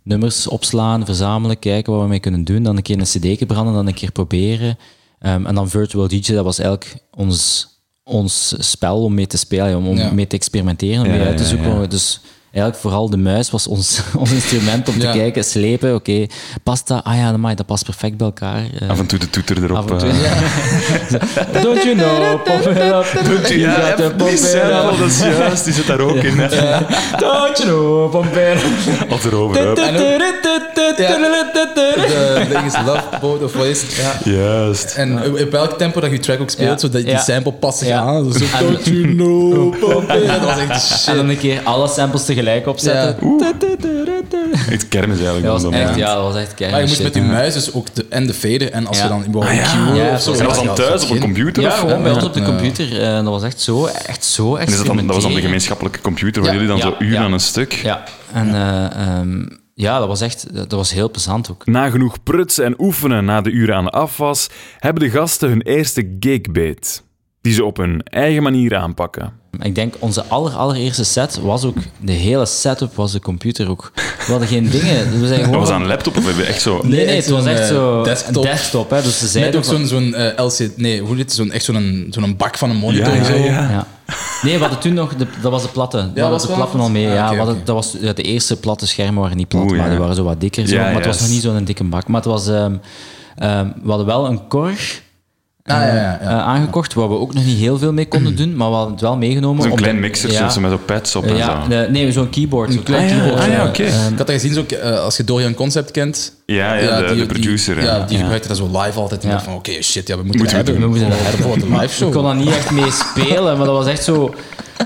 nummers opslaan, verzamelen, kijken wat we mee kunnen doen, dan een keer een cd branden, dan een keer proberen. Ehm, en dan Virtual DJ, dat was eigenlijk ons, ons spel om mee te spelen, om, om Ja. mee te experimenteren, om mee uit te zoeken. Dus eigenlijk vooral de muis was ons, ons instrument om te Ja. kijken, slepen, oké, past dat? Ah ja, amai, dat past perfect bij elkaar. Eh, Af en toe de toeter erop. af en toe, eh. Don't you know, pop it up. Je- You Ja, pop die it up. dat is juist, die zit daar ook in. hè. Don't you know, pop it up. Of erover. Ook- De ding is Love Boat of? Ja. Juist. En op welk tempo dat je track ook speelt, Ja. zodat die Ja. sample past zich Ja. aan. Dus don't you know, pop it. Dat was echt de En dan shit. een keer alle samples tegelijk tegelijk opzetten. Echt kermis eigenlijk. Dat was echt, Ja. ja, dat was echt keihard. Maar je moest met je ja. muis dus ook de, en de fader. En als Ja. je dan wou Ah, ja. Ja, of zo. En dat was ja, dan thuis op een computer? Ja, of- gewoon bij ons op de Ja. computer. eh, dat was echt zo, echt zo is dat, dat was dan de gemeenschappelijke computer waar Ja, jullie dan ja, zo uren ja. aan een stuk... Ja, en eh, ehm, ja, dat was echt dat was heel plezant ook. Na genoeg prutsen en oefenen na de uren aan de afwas, hebben de gasten hun eerste gigbeet. Die ze op hun eigen manier aanpakken. Ik denk, onze aller, allereerste set was ook... De hele setup was de computer ook. We hadden geen dingen. We zijn Dat gewoon... was aan een laptop of hebben we echt zo... Nee, nee, echt het was echt eh, zo... desktop. Een desktop, hè. Dus ze Met zeiden ook zo'n zo'n eh, LCD... Nee, hoe heet het? Zo'n, echt zo'n zo'n bak van een monitor. Ja, zo. ja, ja. Ja. Nee, we hadden toen nog... De, dat was de platte. We hadden was de platten al mee. Ah, ja, we hadden- dat was, ja, de eerste platte schermen waren niet plat, Oeh, maar ja. die waren zo wat dikker. Zo, Ja, maar het was nog niet zo'n dikke bak. Maar het was... ehm, ehm, we hadden wel een korg... Ah, ja, ja, ja. eh, aangekocht, waar we ook nog niet heel veel mee konden doen, maar we hadden het wel meegenomen. Zo'n klein mixer ja. zo met zo'n pads op en Ja, zo. nee, zo'n keyboard. Zo'n klein Ah, keyboard. ah, ja, ja. oké. Ehm, Ik had dat gezien, zo, eh, als je Dorian Concept kent. Ja, ja, de, de producer. Die, ja, ja. die gebruikte dat zo live altijd. En Ja. dacht van, oké, shit, ja, we moeten Moeten hebben. doen. We moeten hebben voor de live show. Ik kon daar niet echt mee spelen, maar dat was echt zo...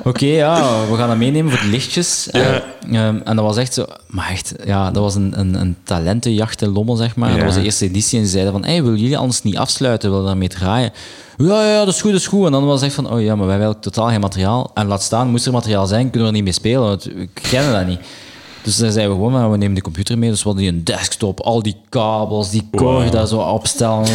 Oké, ja, we gaan dat meenemen voor de lichtjes. Ja. En, ehm, en dat was echt zo... Maar echt, ja, dat was een, een, een talentenjacht in Lommel, zeg maar. Ja. Dat was de eerste editie en ze zeiden van... Hey, willen jullie anders niet afsluiten? Willen daarmee draaien? Ja, ja, dat is goed, dat is goed. En dan was echt van... Oh ja, maar wij hebben totaal geen materiaal. En laat staan, moest er materiaal zijn, kunnen we er niet mee spelen, want we kennen dat niet. Dus daar zeiden we gewoon, maar we nemen de computer mee. Dus we hadden die een desktop, al die kabels, die core daar zo opstellen.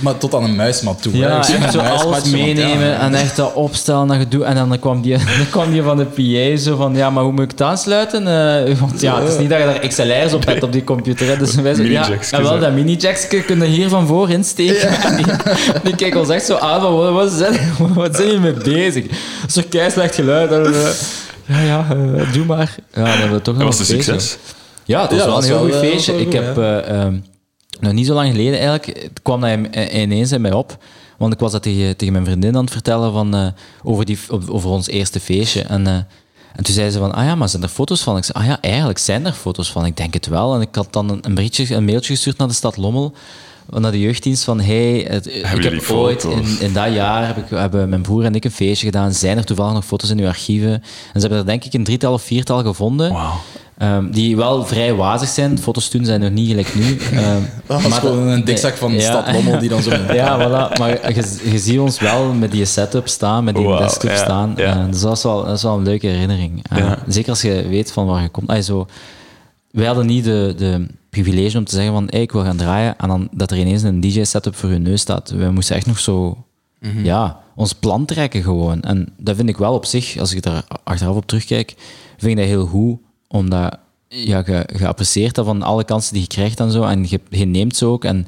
Maar tot aan een muismat toe. hè. ja, echt een zo muismat, alles meenemen ja. en echt dat opstellen dat gedoe. En dan kwam die, dan kwam die van de PA zo van, ja, maar hoe moet ik het aansluiten? Eh, want ja, het is niet dat je daar XLR's op hebt op die computer. Hè. Dus wij zo, ja, en wel, dat mini-jacksje kun je hier van voor insteken. En die, die keek ons echt zo aan van, wat, wat, zijn, wat zijn jullie mee bezig? Dat is toch kei slecht geluid? En, ja, ja, eh, doe maar. Ja, dan hebben we toch nog Dat was een feestje. succes. Ja, het was Ja, wel een dat heel goed wel, eh, feestje. wel Ik goed, heb eh, ehm, nog niet zo lang geleden eigenlijk, het kwam dat in- ineens in mij op. Want ik was dat tegen, tegen mijn vriendin aan het vertellen van, eh, over, die, over ons eerste feestje. En, eh, en toen zei ze van, ah ja, maar zijn er foto's van? Ik zei, ah ja, eigenlijk zijn er foto's van. Ik denk het wel. En ik had dan een, een, berichtje, een mailtje gestuurd naar de stad Lommel, naar de jeugddienst van, hey, het- ik heb ooit in, in dat jaar heb ik, hebben mijn broer en ik een feestje gedaan. Zijn er toevallig nog foto's in uw archieven? En ze hebben er denk ik een drietal of viertal gevonden. Ehm, die wel vrij wazig zijn. Foto's toen zijn nog niet gelijk nu. Ehm, Dat was gewoon een dikzak van de Ja. stad Lommel die dan zo... ja, voilà. Maar je, je ziet ons wel met die setup staan, met die desktop ja, staan. ja. Eh, dus dat is, wel, dat is wel een leuke herinnering. Eh, Ja. Zeker als je weet van waar je komt. Zo, wij hadden niet de, de privilege om te zeggen van hey, ik wil gaan draaien en dan dat er ineens een DJ-setup voor je neus staat. We moesten echt nog zo ja, ons plan trekken gewoon. En dat vind ik wel op zich, als ik daar achteraf op terugkijk, vind ik dat heel goed, omdat ja, je, je apprecieert dat van alle kansen die je krijgt en zo, en je, je neemt ze ook. En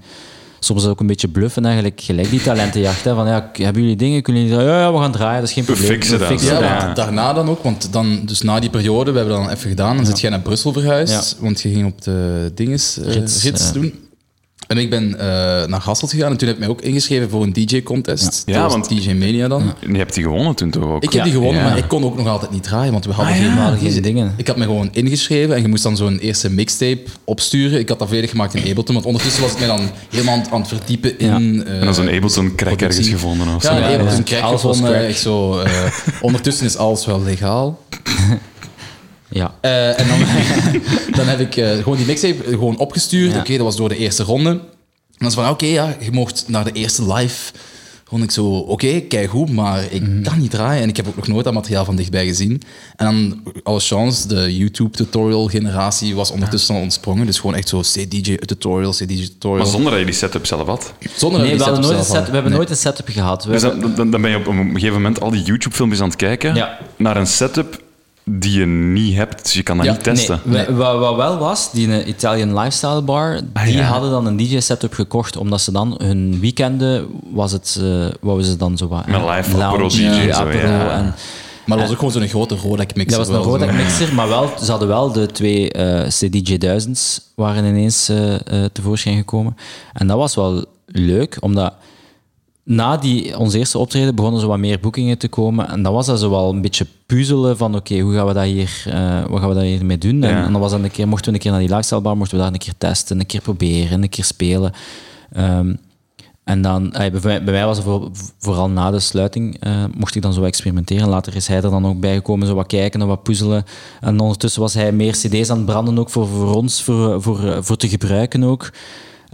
soms ook een beetje bluffen eigenlijk, gelijk die talentenjacht. Hè, van ja, hebben jullie dingen, kunnen jullie ja, ja, we gaan draaien, dat is geen We probleem. fixen dat. fixen Ja, dat. want daarna dan ook, want dan, dus na die periode, we hebben dat dan even gedaan, dan zit jij naar Brussel verhuisd, want je ging op de dinges, Rits, rits, ja. doen. En ik ben eh, naar Hasselt gegaan en toen heb ik mij ook ingeschreven voor een DJ-contest. Ja. Want DJ Mania dan. En je hebt die gewonnen toen toch ook? Ik heb die gewonnen, maar ik kon ook nog altijd niet draaien, want we hadden Ah, geen, geen dingen. Ik had me gewoon ingeschreven en je moest dan zo'n eerste mixtape opsturen. Ik had dat volledig gemaakt in Ableton, want ondertussen was ik mij dan helemaal aan, het- verdiepen in... eh, En dan zo'n Ableton-crack ergens gevonden of Ja, zo. een Ja, Ableton ja. crack Alles was gevonden. zo, eh, ondertussen is alles wel legaal. Ja. Eh, en dan, dan heb ik eh, gewoon die mixtape gewoon opgestuurd. Ja. Oké, dat was door de eerste ronde. En dan is van, oké, ja, je mocht naar de eerste live. Gewoon ik zo, oké, kijk goed, maar ik Mhm. kan niet draaien. En ik heb ook nog nooit dat materiaal van dichtbij gezien. En dan, alle chance, de YouTube-tutorial-generatie was ondertussen al ontsprongen. Dus gewoon echt zo C-DJ-tutorial, C-DJ-tutorial. Maar zonder dat je die setup zelf had. Zonder Nee, dat we, die hadden nooit set, we hebben nooit een setup gehad. We Dus hebben- dan, dan, dan ben je op een gegeven moment al die YouTube-filmpjes aan het kijken Ja. naar een setup die je niet hebt. Dus je kan dat Ja, niet testen. Nee, Wat, wat wel was, die Italian Lifestyle Bar, Ah, die ja. hadden dan een DJ-setup gekocht, omdat ze dan hun weekenden, was het, eh wouden ze dan zo wat... Met eh, live apero DJ ja. en Maar dat was ook gewoon zo'n grote Rodeck-mixer. Dat was een. Rodeck mixer, maar wel, ze hadden wel de twee eh CDJ 1000's waren ineens eh, eh, tevoorschijn gekomen. En dat was wel leuk, omdat na die, ons eerste optreden begonnen zo wat meer boekingen te komen. En dan was dat zo wel een beetje puzzelen van oké, hoe gaan we dat hier, eh, wat gaan we dat hiermee doen? En, Ja. en dan was dat een keer, mochten we een keer naar die lifestyle bar, mochten we daar een keer testen, een keer proberen, een keer spelen. Ehm, En dan, eh, bij, mij- bij mij was het voor- vooral na de sluiting, eh, mocht ik dan zo experimenteren. Later is hij er dan ook bijgekomen, zo wat kijken en wat puzzelen. En ondertussen was hij meer cd's aan het branden, ook voor, voor ons, voor, voor, voor te gebruiken ook.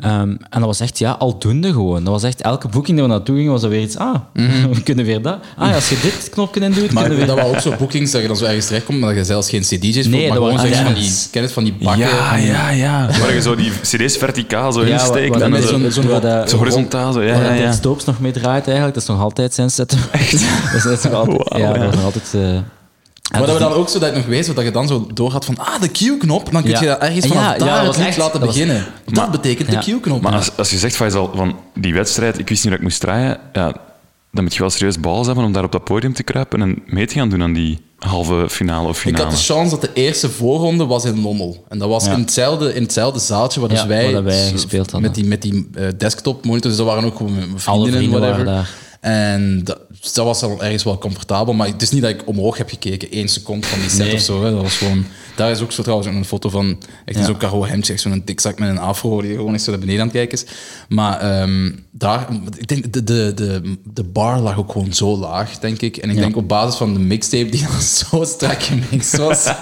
Ehm, en dat was echt, ja, aldoende gewoon. Dat was echt, elke boeking die we naartoe gingen, was dat weer iets, ah, we kunnen weer dat. Ah ja, als je dit knopje in doet. Maar kunnen we dat waren ook zo bookings dat je dan zo ergens terechtkomt, maar dat je zelfs geen cd's voor, Nee, maar dat gewoon was- zo ah, van ja. die, kennis van die bakken. Ja, ja, ja. Waar je zo die cd's verticaal zo Ja, insteekt. en zo, zo'n- wat- wat- zo horizontaal. Zo. Ja, Waar ja, ja. Stoops nog mee draait eigenlijk, dat is nog altijd zijn setup. Echt? dat is, dat nog altijd, Wauw, ja, ja. dat is nog altijd... eh, Maar dat we dan ook zo dat je nog weet, dat je dan zo doorgaat van, ah, de Q-knop, dan kun je Ja. dat ergens Ja, vanaf ja, daar dat het lied echt- laten dat was- beginnen. dat betekent Ja. de Q-knop. Maar als, als je zegt, Faisal, van die wedstrijd, ik wist niet dat ik moest draaien, ja, dan moet je wel serieus balls hebben om daar op dat podium te kruipen en mee te gaan doen aan die halve finale of Ik finale. had de chance dat de eerste voorronde was in Lommel. En dat was Ja. in, hetzelfde, in hetzelfde zaaltje waar dus Ja, wij, waar gespeeld hadden. met die, met die eh, desktop monitors. Dus dat waren ook gewoon mijn Alle vrienden, en vrienden whatever. waren daar. En dat, dus dat was al ergens wel comfortabel. Maar het is niet dat ik omhoog heb gekeken, één seconde van die set Nee. of zo. Hè. Dat was gewoon, daar is ook zo trouwens een foto van echt Ja. zo'n Caro Hemtje, echt zo'n dikzak met een afro die gewoon echt zo naar beneden aan het kijken is. Maar ehm, daar, ik denk, de, de, de, de bar lag ook gewoon zo laag, denk ik. En ik Ja. denk op basis van de mixtape die dan zo strak gemixt was.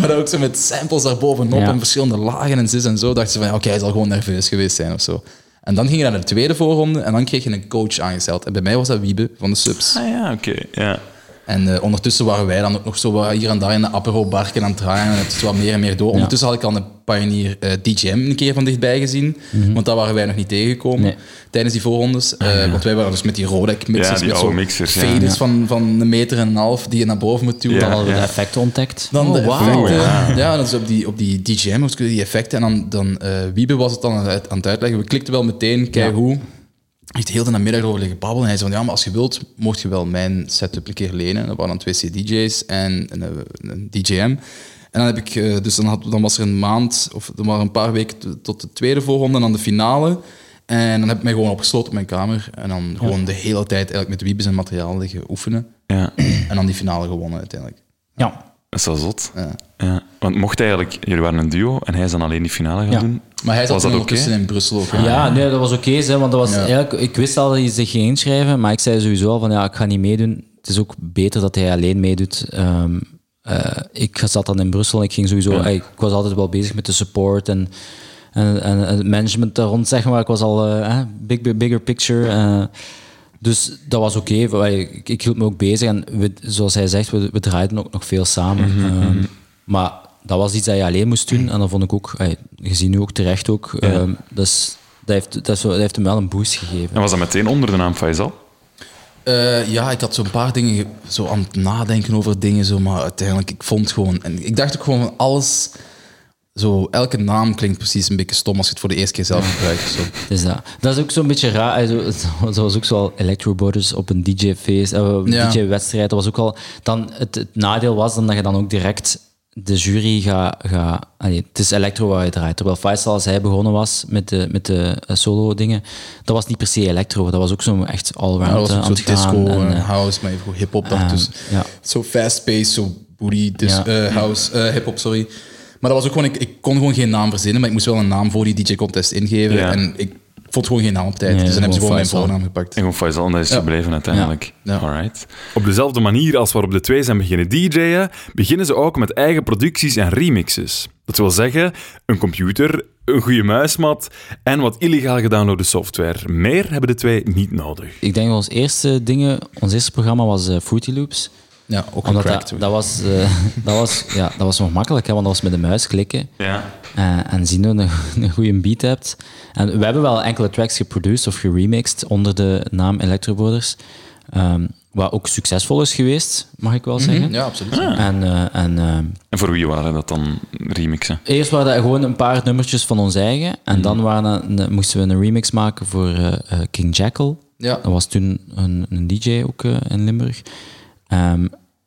Maar ook zo met samples daarbovenop Ja. en verschillende lagen en zus en zo. Dachten ze van, ja, oké, hij zal gewoon nerveus geweest zijn of zo. En dan ging je naar de tweede voorronde en dan kreeg je een coach aangesteld. En bij mij was dat Wiebe van de Subs. Ah ja, oké. Ja. En eh, ondertussen waren wij dan ook nog zo wat hier en daar in de apero-barken aan het draaien. En het is wat meer en meer door. Ondertussen had ik al een Pioneer eh, DJM een keer van dichtbij gezien. Want daar waren wij nog niet tegengekomen Nee. tijdens die voorrondes. Eh, Want wij waren dus met die Rodec mixers. Ja, die met oude zo mixers, ja. faders Ja. Van, van een meter en een half die je naar boven moet duwen. Ja. Dan hadden we ja. de effecten ontdekt. Dan Oh, de wauw. effecten. Ja, dat is op die, op die DJM, die effecten. En dan, dan eh, Wiebe was het dan aan het, aan het uitleggen. We klikten wel meteen, kijk hoe. Heeft heel de namiddag erover liggen babbelen. En hij zei van, ja, maar als je wilt, mocht je wel mijn setup een keer lenen. Dat waren dan twee CDJ's en een, een, een DJM. En dan heb ik, eh, dus dan, had, dan was er een maand, of er waren een paar weken tot de tweede voorronde en dan de finale. En dan heb ik mij gewoon opgesloten op mijn kamer. En dan gewoon de hele tijd eigenlijk met Wiebe zijn materiaal liggen oefenen. ja. En dan die finale gewonnen uiteindelijk. Ja. Dat is wel zot. Ja. Ja. Want mocht eigenlijk, jullie waren een duo en hij is dan alleen die finale gaan Ja. doen. Maar hij zat Was dat ondertussen in Brussel ook. Ja, nee, dat was oké, hè, want dat was Ja. eigenlijk, ik wist al dat hij zich ging inschrijven, maar ik zei sowieso al van ja, ik ga niet meedoen. Het is ook beter dat hij alleen meedoet. Ehm, eh, ik zat dan in Brussel en ik ging sowieso, eh, ik was altijd wel bezig met de support en, en, en, en het management daar rond, zeg maar. Ik was al eh, big, big- bigger picture. eh, dus dat was oké. Wij- Ik, ik hield me ook bezig en we, zoals hij zegt, we, we draaiden ook nog veel samen. Ehm, maar dat was iets dat je alleen moest doen en dat vond ik ook, eh, gezien nu ook terecht ook, ehm, dus dat heeft, dat, is, dat heeft hem wel een boost gegeven. En was dat meteen onder de naam Faisal? Eh, ja, ik had zo'n paar dingen ge- zo aan het nadenken over dingen, zo, maar uiteindelijk, ik vond gewoon... En ik dacht ook gewoon van alles... Zo, elke naam klinkt precies een beetje stom als je het voor de eerste keer zelf gebruikt. Zo. Dus dat, dat is ook zo'n beetje raar. eh, Zo, zo was ook zo al Electro Brothers op een DJ-feest, eh, een Ja. DJ-wedstrijd. Dat was ook al. Dan het, het nadeel was dan dat je dan ook direct de jury gaat. Ga, het is Electro waar je draait. Terwijl Faisal, als hij begonnen was met de, met de eh, solo-dingen, dat was niet per se Electro. Dat was ook zo echt Ja, allround dat was eh, ook aan zo het gaan. disco en, en, eh, house, maar even hip-hop ah, daartussen. ja. Zo fast-paced, zo booty, dis, Ja. eh, house, eh, hip-hop, sorry. Maar dat was ook gewoon, ik, ik kon gewoon geen naam verzinnen, maar ik moest wel een naam voor die DJ-contest ingeven. Ja. En ik vond gewoon geen naam op tijd. Nee, dus dan hebben ze gewoon mijn voornaam gepakt. En gewoon Faisal, en dat is Ja. gebleven uiteindelijk. Ja. Alright. Op dezelfde manier als waarop de twee zijn beginnen DJ'en, beginnen ze ook met eigen producties en remixes. Dat wil zeggen, een computer, een goede muismat en wat illegaal gedownloade software. Meer hebben de twee niet nodig. Ik denk dat ons eerste, dingen, ons eerste programma was eh, Fruity Loops. Ja, ook Omdat dat, dat, was, eh, dat, was, ja, dat was nog makkelijk, hè, want dat was met de muis klikken. Ja. Eh, en zien dat je een, een goede beat hebt. En we hebben wel enkele tracks geproduced of geremixed onder de naam Electro Brothers. Ehm, wat ook succesvol is geweest, mag ik wel zeggen. Ja, absoluut. En, eh, en En voor wie waren dat dan remixen? eerst waren dat gewoon een paar nummertjes van ons eigen. En dan waren dat- moesten we een remix maken voor King Jackal. Ja. Dat was toen een, een DJ ook in Limburg. Ehm,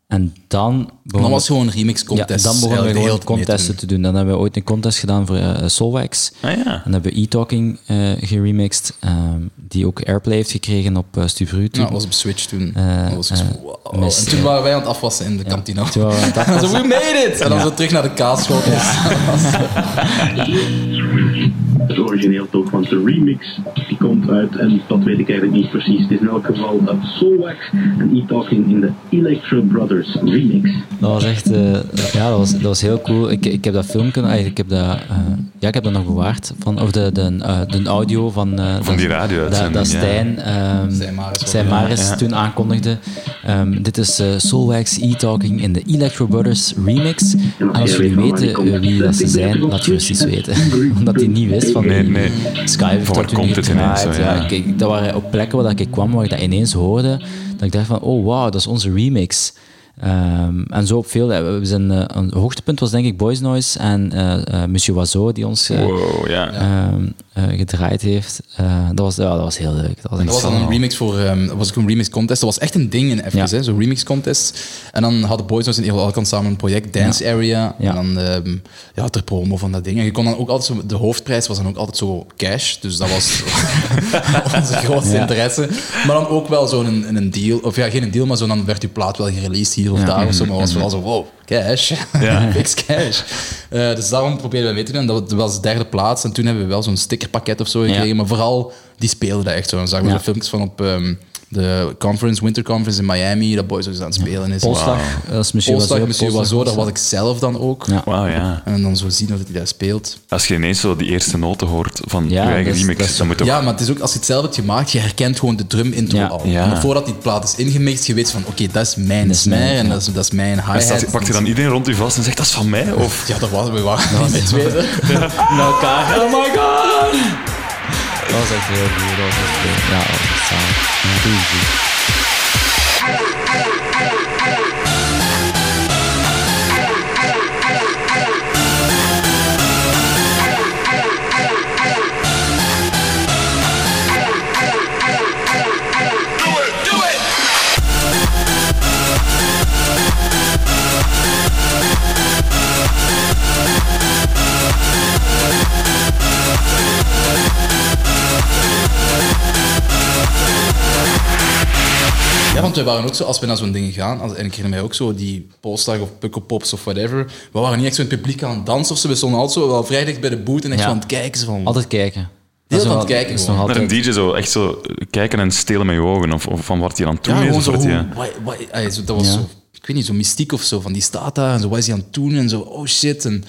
en dan begon Dan was het gewoon een remix contest. Ja, dan begonnen we gewoon contesten te doen. Dan hebben we ooit een contest gedaan voor eh Solwax. Ah ja. En dan hebben we E-Talking eh, geremixed, ehm, die ook airplay heeft gekregen op uh, Stubru. Ja, dat was op Switch toen. Eh, was eh, wow. mis, en toen ja. waren wij aan het afwassen in de kantine. Toen waren we aan het En zo, we made it! En dan zo terug naar de kaasschotels. Het origineel toch, want de remix die komt uit, en dat weet ik eigenlijk niet precies. Het is in elk geval uh, Soulwax en E-Talking in de Electro Brothers remix. Dat was echt, eh, ja, dat was, dat was heel cool. Ik, ik heb dat filmpje, eigenlijk, ik heb dat, eh, ja, ik heb dat nog bewaard. Van, of de, de, eh, de audio van, eh, Van die dat- radio-uitzending, Dat, ja. Stijn, ehm, Stijn Maris was- Stijn ja, Maris ja. toen aankondigde. Ehm, dit is eh, Soulwax E-Talking in de Electro Brothers remix. En als jullie weten eh, wie dat ze zijn, laat je eens iets weten. Omdat hij niet wist van Nee, nee. Sky heeft dat komt het ineens, zo, ja. ja. ik- dat waren ook plekken waar ik kwam, waar ik dat ineens hoorde. Dat ik dacht van, oh wow, dat is onze remix. Ehm, en zo op veel. We zijn, eh, een hoogtepunt was denk ik Boys Noise en eh, eh, Monsieur Oiseau die ons eh, Wow, ehm, eh, gedraaid heeft. Eh, dat, was, ja, dat was heel leuk. Dat was, echt Dat was dan een remix voor, ehm, dat was ook een remix contest. Dat was echt een ding in even, Ja. hè, zo'n remix contest. En dan hadden Boys Noise en Evil Alkan samen een project, Dance Area. Ja. En dan, ehm, ja, ter promo van dat ding. En je kon dan ook altijd zo, de hoofdprijs was dan ook altijd zo cash. Dus dat was onze grootste Ja. interesse. Maar dan ook wel zo'n een, een deal, of ja, geen deal, maar zo dan werd je plaat wel gereleased hier of Ja. daar of zo. Maar was vooral zo, wow, cash. Ja. Fix cash. Eh, dus daarom probeerden we mee te doen. En dat was de derde plaats. En toen hebben we wel zo'n stickerpakket of zo gekregen. Maar vooral, die speelden dat echt zo. Dan zagen we zo filmpjes van op ehm, de conference, Winter Conference in Miami, dat Boys dus aan het spelen is. Dat Monsieur Oiseau. Monsieur Polslag Oiseau, daar was was ik zelf dan ook. Ja. En dan zo zien dat hij daar speelt. Als je ineens zo die eerste noten hoort van Ja, je eigen dat is- remix, dat dan moet toch... Ja, maar het is ook, als je het zelf hebt gemaakt, je herkent gewoon de drum intro Ja. al. Maar voordat die plaat is ingemixt, je weet van, oké, dat is mijn Dat snare en dat is, dat is mijn hi-hat. staat, pakt je dan iedereen rond je vast en zegt, dat is van mij? Of... Ja, dat was we waren niet met tweeën. naar elkaar. Oh my god! Dat was echt heel goed. Dat was echt goed. Ja, dat was echt zalig. Wij waren ook zo, als we naar zo'n dingen gaan, als, en ik herinner mij ook zo, die Polestar of Pukkelpops of whatever, we waren niet echt zo in het publiek aan het dansen of zo, we stonden altijd zo wel vrij dicht bij de boot en echt Ja. zo aan het kijken. Van, Altijd kijken. Aan nog het kijken is. Naar een altijd... DJ zo echt zo kijken en stelen met je ogen. Of, of van wat hij aan het doen ja, is. zo, wat hoe, hij- wat- wat- ey, zo, dat was Ja. zo, ik weet niet, zo mystiek of zo, van die staat daar en zo, wat is hij aan het doen en zo, oh shit. En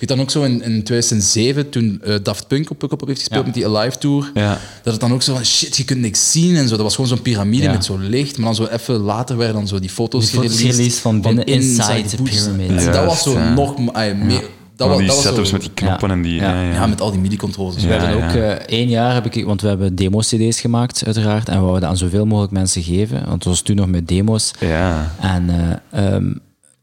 ik weet dan ook zo in, in 2007, toen eh, Daft Punk op Pukkelpop heeft gespeeld Ja. met die Alive Tour, Ja. dat het dan ook zo van, shit, je kunt niks zien en zo. Dat was gewoon zo'n piramide Ja. met zo licht, maar dan zo even later werden dan zo die foto's Die foto's van binnen inside the the boots. pyramid. En dat was zo ja. nog... meer- dat was, die dat was setups zo, met die knoppen Ja. en die... Ja. Ja, ja. Ja, met al die MIDI-controles. We Ja, hebben ook eh, één jaar, heb ik, want we hebben demo-cd's gemaakt, uiteraard. En we wouden aan zoveel mogelijk mensen geven. Want het was toen nog met demo's. Ja. En eh, ehm,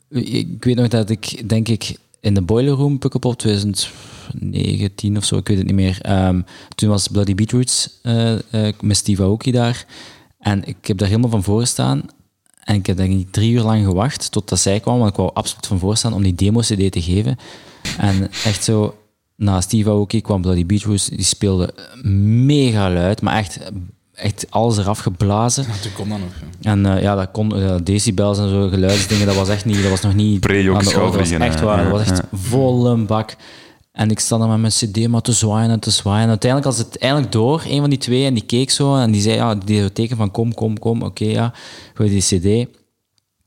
ik weet nog dat ik, denk ik, in de Boiler Room, Pukkelpop 2019 of zo, ik weet het niet meer. ehm, toen was Bloody Beetroots eh, met Steve Aoki daar. En ik heb daar helemaal van voor gestaan. En ik heb denk ik drie uur lang gewacht totdat zij kwam, want ik wou absoluut van voor staan om die demo-cd te geven. En echt zo, na Steve Aoki kwam Bloody Beetroots, die speelde mega luid, maar echt, echt alles eraf geblazen. Ja, toen kon dat nog. ja. En eh, ja, dat kon, ja, decibels en zo, geluidsdingen, dat was echt niet, dat was nog niet Pre-Jock aan de orde. Dat was echt waar, dat was echt Ja. volle bak. En ik sta daar met mijn cd maar te zwaaien en te zwaaien. Uiteindelijk was het eindelijk door, een van die twee, en die keek zo en die zei, ja, die deed teken van kom, kom, kom, oké, ja, gooi die cd.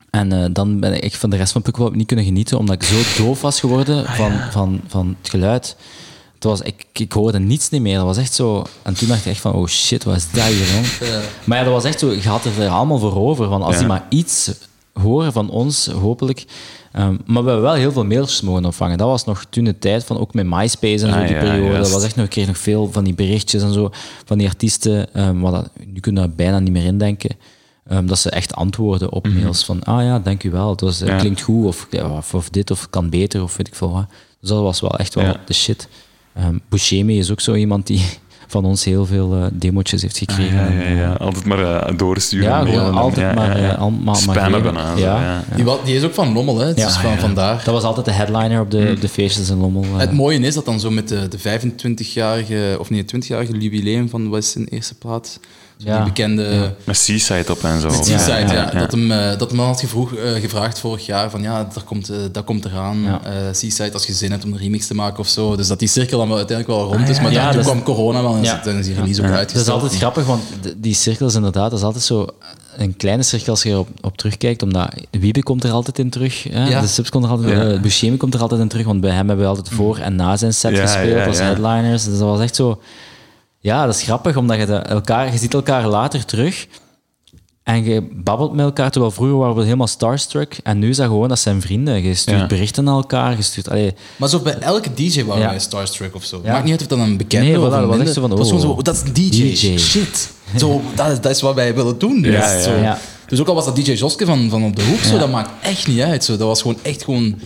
En eh, dan ben ik echt van de rest van Pukkelpop niet kunnen genieten, omdat ik zo doof was geworden van, van, van het geluid. Het was, ik, ik hoorde niets niet meer. Dat was echt zo... En toen dacht ik echt van, oh shit, wat is dat hier? Maar ja, dat was echt zo... Je had er allemaal voor over. Van als Ja. die maar iets horen van ons, hopelijk... Ehm, maar we hebben wel heel veel mailtjes mogen ontvangen. Dat was nog toen de tijd van ook met MySpace en zo, Ah, die ja, periode. juist. Dat was echt nog, ik kreeg nog veel van die berichtjes en zo van die artiesten. ehm wat dat, nu kunnen we daar bijna niet meer indenken. ehm, dat ze echt antwoorden op mails van, ah ja, dank u wel, het was, Mhm. Ja. klinkt goed, of, of, of dit, of kan beter, of weet ik veel wat. Dus dat was wel echt wel Ja. de shit. Ehm Buscemi is ook zo iemand die van ons heel veel eh demotjes heeft gekregen. Ja, ja, ja. Altijd maar eh, doorsturen. Ja, gewoon mailen en- altijd ja, maar, ja, ja. eh, al- maar- maar Spammen bijna. Ja. ja. Die, die is ook van Lommel, hè. Het Ja. is van. Dat was altijd de headliner op de, op de feestjes in Lommel. Het mooie is dat dan zo met de, de 25-jarige, of nee, 20-jarige jubileum van wat is zijn eerste plaat? Ja. Die bekende... Met Seaside op en zo. Met Seaside, ja. ja, ja. Dat, hem, eh, dat hem had gevroeg, eh, gevraagd vorig jaar van ja, dat komt, eh, dat komt eraan. Ja. Eh, Seaside, als je zin hebt om een remix te maken of zo. Dus dat die cirkel dan wel uiteindelijk wel rond is. Maar ja, toen kwam corona wel en is die release ook Dat is uitgesteld. altijd grappig, want die cirkels inderdaad, dat is altijd zo een kleine cirkel als je erop op terugkijkt, omdat Wiebe komt er altijd in terug, hè? Ja. de Subs komt er altijd, Ja. Buscemi komt er altijd in terug, want bij hem hebben we altijd voor en na zijn set Ja, gespeeld ja, als ja. headliners. Dus dat was echt zo... Ja, dat is grappig, omdat je, elkaar, je ziet elkaar later terug en je babbelt met elkaar, terwijl vroeger waren we helemaal starstruck en nu is dat gewoon, dat zijn vrienden. Je stuurt Ja. berichten naar elkaar, je stuurt... Allee, Maar zo bij elke DJ waren Ja. wij starstruck of zo. Ja. Maakt niet uit of dat een bekende Nee, of een echt minder. zo van, oh, zo, dat is een DJ. DJ. Shit. Zo, dat, is, dat is wat wij willen doen. Ja, Dat is ja. Zo. Ja. Dus ook al was dat DJ Joske van, van op de hoek, zo, dat maakt echt niet uit. Zo. Dat was gewoon echt gewoon...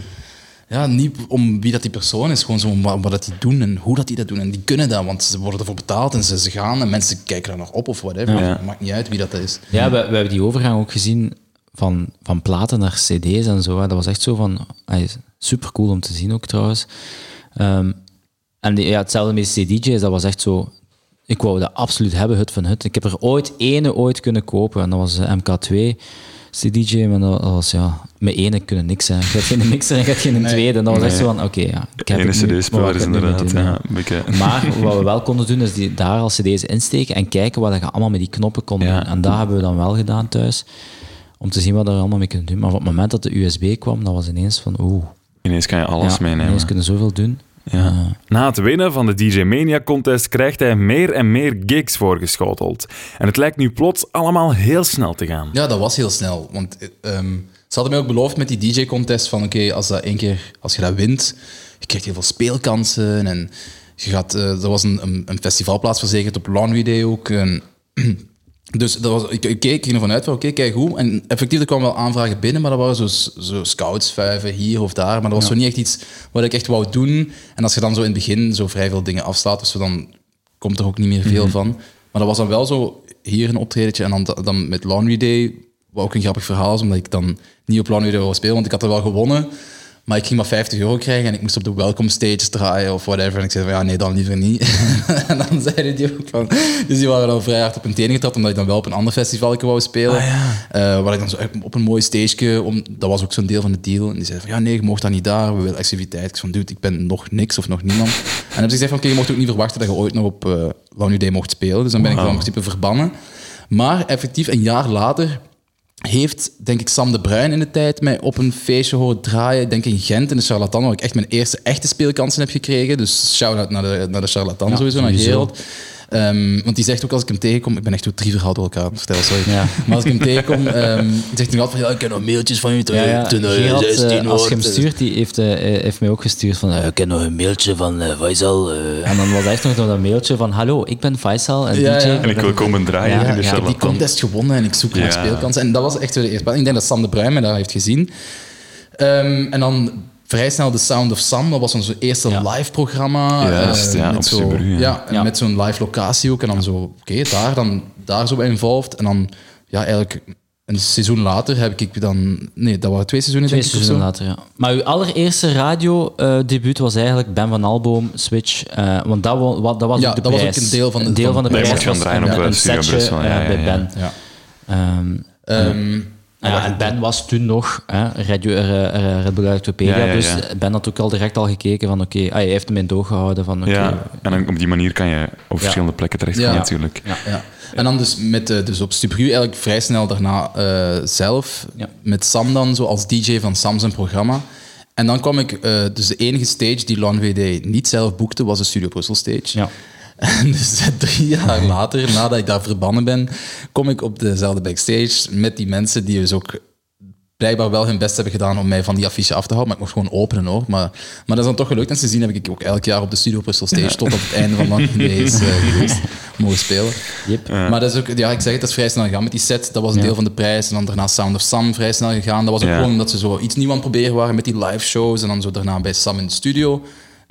Ja, niet om wie dat die persoon is, gewoon zo om wat, wat dat die doen en hoe dat die dat doen. En die kunnen dat, want ze worden ervoor betaald en ze, ze gaan en mensen kijken daar nog op of whatever. Ja. Maakt niet uit wie dat is. Ja, we, we hebben die overgang ook gezien van, van platen naar cd's en zo. hè. Dat was echt zo van... super cool om te zien ook trouwens. Ehm, en die, ja, hetzelfde met CDJ's, dat was echt zo... Ik wou dat absoluut hebben, hut van hut. Ik heb er ooit ene ooit kunnen kopen en dat was de MK2 CDJ, maar dat was ja... Met ene kunnen niks zijn. Je hebt geen mixer en je hebt geen tweede. En dat was echt zo van, oké, ja, ik heb Ene cd-speler wat is inderdaad doen, ja, maar wat we wel konden doen, is die, daar als cd's insteken en kijken wat je allemaal met die knoppen kon doen. Ja. En dat hebben we dan wel gedaan thuis, om te zien wat we er allemaal mee kunnen doen. Maar op het moment dat de USB kwam, dat was ineens van, oeh, Ineens kan je alles meenemen. ineens kunnen zoveel doen. Ja. Na het winnen van de DJ Mania contest krijgt hij meer en meer gigs voorgeschoteld. En het lijkt nu plots allemaal heel snel te gaan. Ja, dat was heel snel. Want eh, ehm, ze hadden mij ook beloofd met die DJ-contest van oké, als dat één keer, als je dat wint, je krijgt heel veel speelkansen en je gaat, eh, er was een, een, een festivalplaats verzekerd op Laundry Day ook. En, dus dat was, ik, ik keek ik ging ervan uit van oké, kijk hoe. En effectief, er kwamen wel aanvragen binnen, maar dat waren zo, zo scoutsvuiven hier of daar. Maar dat was zo niet echt iets wat ik echt wou doen. En als je dan zo in het begin zo vrij veel dingen afslaat, dus dan komt er ook niet meer veel van. Maar dat was dan wel zo hier een optredentje en dan, dan met Laundry Day, wat ook een grappig verhaal is, omdat ik dan niet op Laundry Day wou spelen, want ik had er wel gewonnen. Maar ik ging maar 50 euro krijgen en ik moest op de welcome stage draaien of whatever. En ik zei van ja, nee, dan liever niet. en dan zeiden die ook van... Dus die waren dan vrij hard op hun tenen getrapt, omdat ik dan wel op een ander festival wou spelen. Eh, waar ik dan zo op een mooi stage... Om, dat was ook zo'n deel van de deal. En die zeiden van ja, nee, je mocht dat niet daar. We willen exclusiviteit. Ik zei van dude, ik ben nog niks of nog niemand. En dan hebben ze gezegd van oké, je mocht ook niet verwachten dat je ooit nog op uh, Day mocht spelen. Dus dan ben ik dan in principe verbannen. Maar effectief een jaar later heeft, denk ik, Sam de Bruin in de tijd mij op een feestje horen draaien. Denk in Gent, in de Charlatan, waar ik echt mijn eerste echte speelkansen heb gekregen. Dus shout-out naar de, naar de Charlatan sowieso, naar. Gerald. Um, want die zegt ook als ik hem tegenkom, ik ben echt zo drie verhalen door elkaar aan het vertellen, sorry. Ja. Maar als ik hem tegenkom, um, zegt hij altijd van, ja, ik heb nog mailtjes van u toen, ja, ja. toen uh, Gerard, eh, 16 als je hem stuurt, die heeft, heeft mij ook gestuurd van, ik heb nog een mailtje van eh, Faisal. eh. En dan was echt nog dat mailtje van, hallo, ik ben Faisal, en Ja, DJ. ja. En ik wil komen draaien Ja, in de ja, Ik heb die contest gewonnen en ik zoek naar Ja. speelkansen. En dat was echt weer de eerste. Ik denk dat Sam de Bruin me daar heeft gezien. Ehm, en dan vrij snel The Sound of Sam. Dat was onze eerste Ja. live programma. Juist, ja, op zo, ja. ja, en Ja. met zo'n live locatie ook. En dan zo, oké, daar, dan, daar zo bij involved. En dan, ja, eigenlijk een seizoen later heb ik dan... Nee, dat waren twee seizoenen, Twee denk ik, of seizoenen zo. later, ja. Maar uw allereerste radiodebuut was eigenlijk Ben van Alboom, Switch. eh, want dat, wa- wat, dat was Ja, ook de dat was ook een deel van de- Een deel van- van de Nee, je prijs mocht gaan was draaien een, op, een eh, Studio setje Brussel, ja, eh, ja, bij ja. Ben. Ja. Ehm, Ehm, ja, en Ben was toen nog hè, radio, eh, eh, Red Bull Wikipedia, Ja, ja, dus. Ben had ook al direct al gekeken van oké, ah, hij heeft hem in doog gehouden van oké, Ja, en dan op die manier kan je op verschillende plekken terechtkomen Ja. natuurlijk. Ja. En dan dus, met, eh, dus op Stubru eigenlijk vrij snel daarna zelf, met Sam dan, zo als DJ van Sam zijn programma. En dan kwam ik, dus de enige stage die Lan VD niet zelf boekte, was de Studio Brussel stage. Ja. En dus drie jaar later, nadat ik daar verbannen ben, kom ik op dezelfde backstage met die mensen die dus ook blijkbaar wel hun best hebben gedaan om mij van die affiche af te houden. Maar ik mocht gewoon openen hoor. Maar, maar dat is dan toch gelukt. En sindsdien heb ik ook elk jaar op de Studio Brussel stage tot op het einde van is eh, geweest mogen spelen. Yep. Maar dat is ook, ja, ik zeg het, dat is vrij snel gegaan met die set. Dat was een Ja. deel van de prijs. En dan daarna Sound of Sam vrij snel gegaan. Dat was ook Ja. gewoon omdat ze zo iets nieuws aan het proberen waren met die live shows. En dan zo daarna bij Sam in de studio.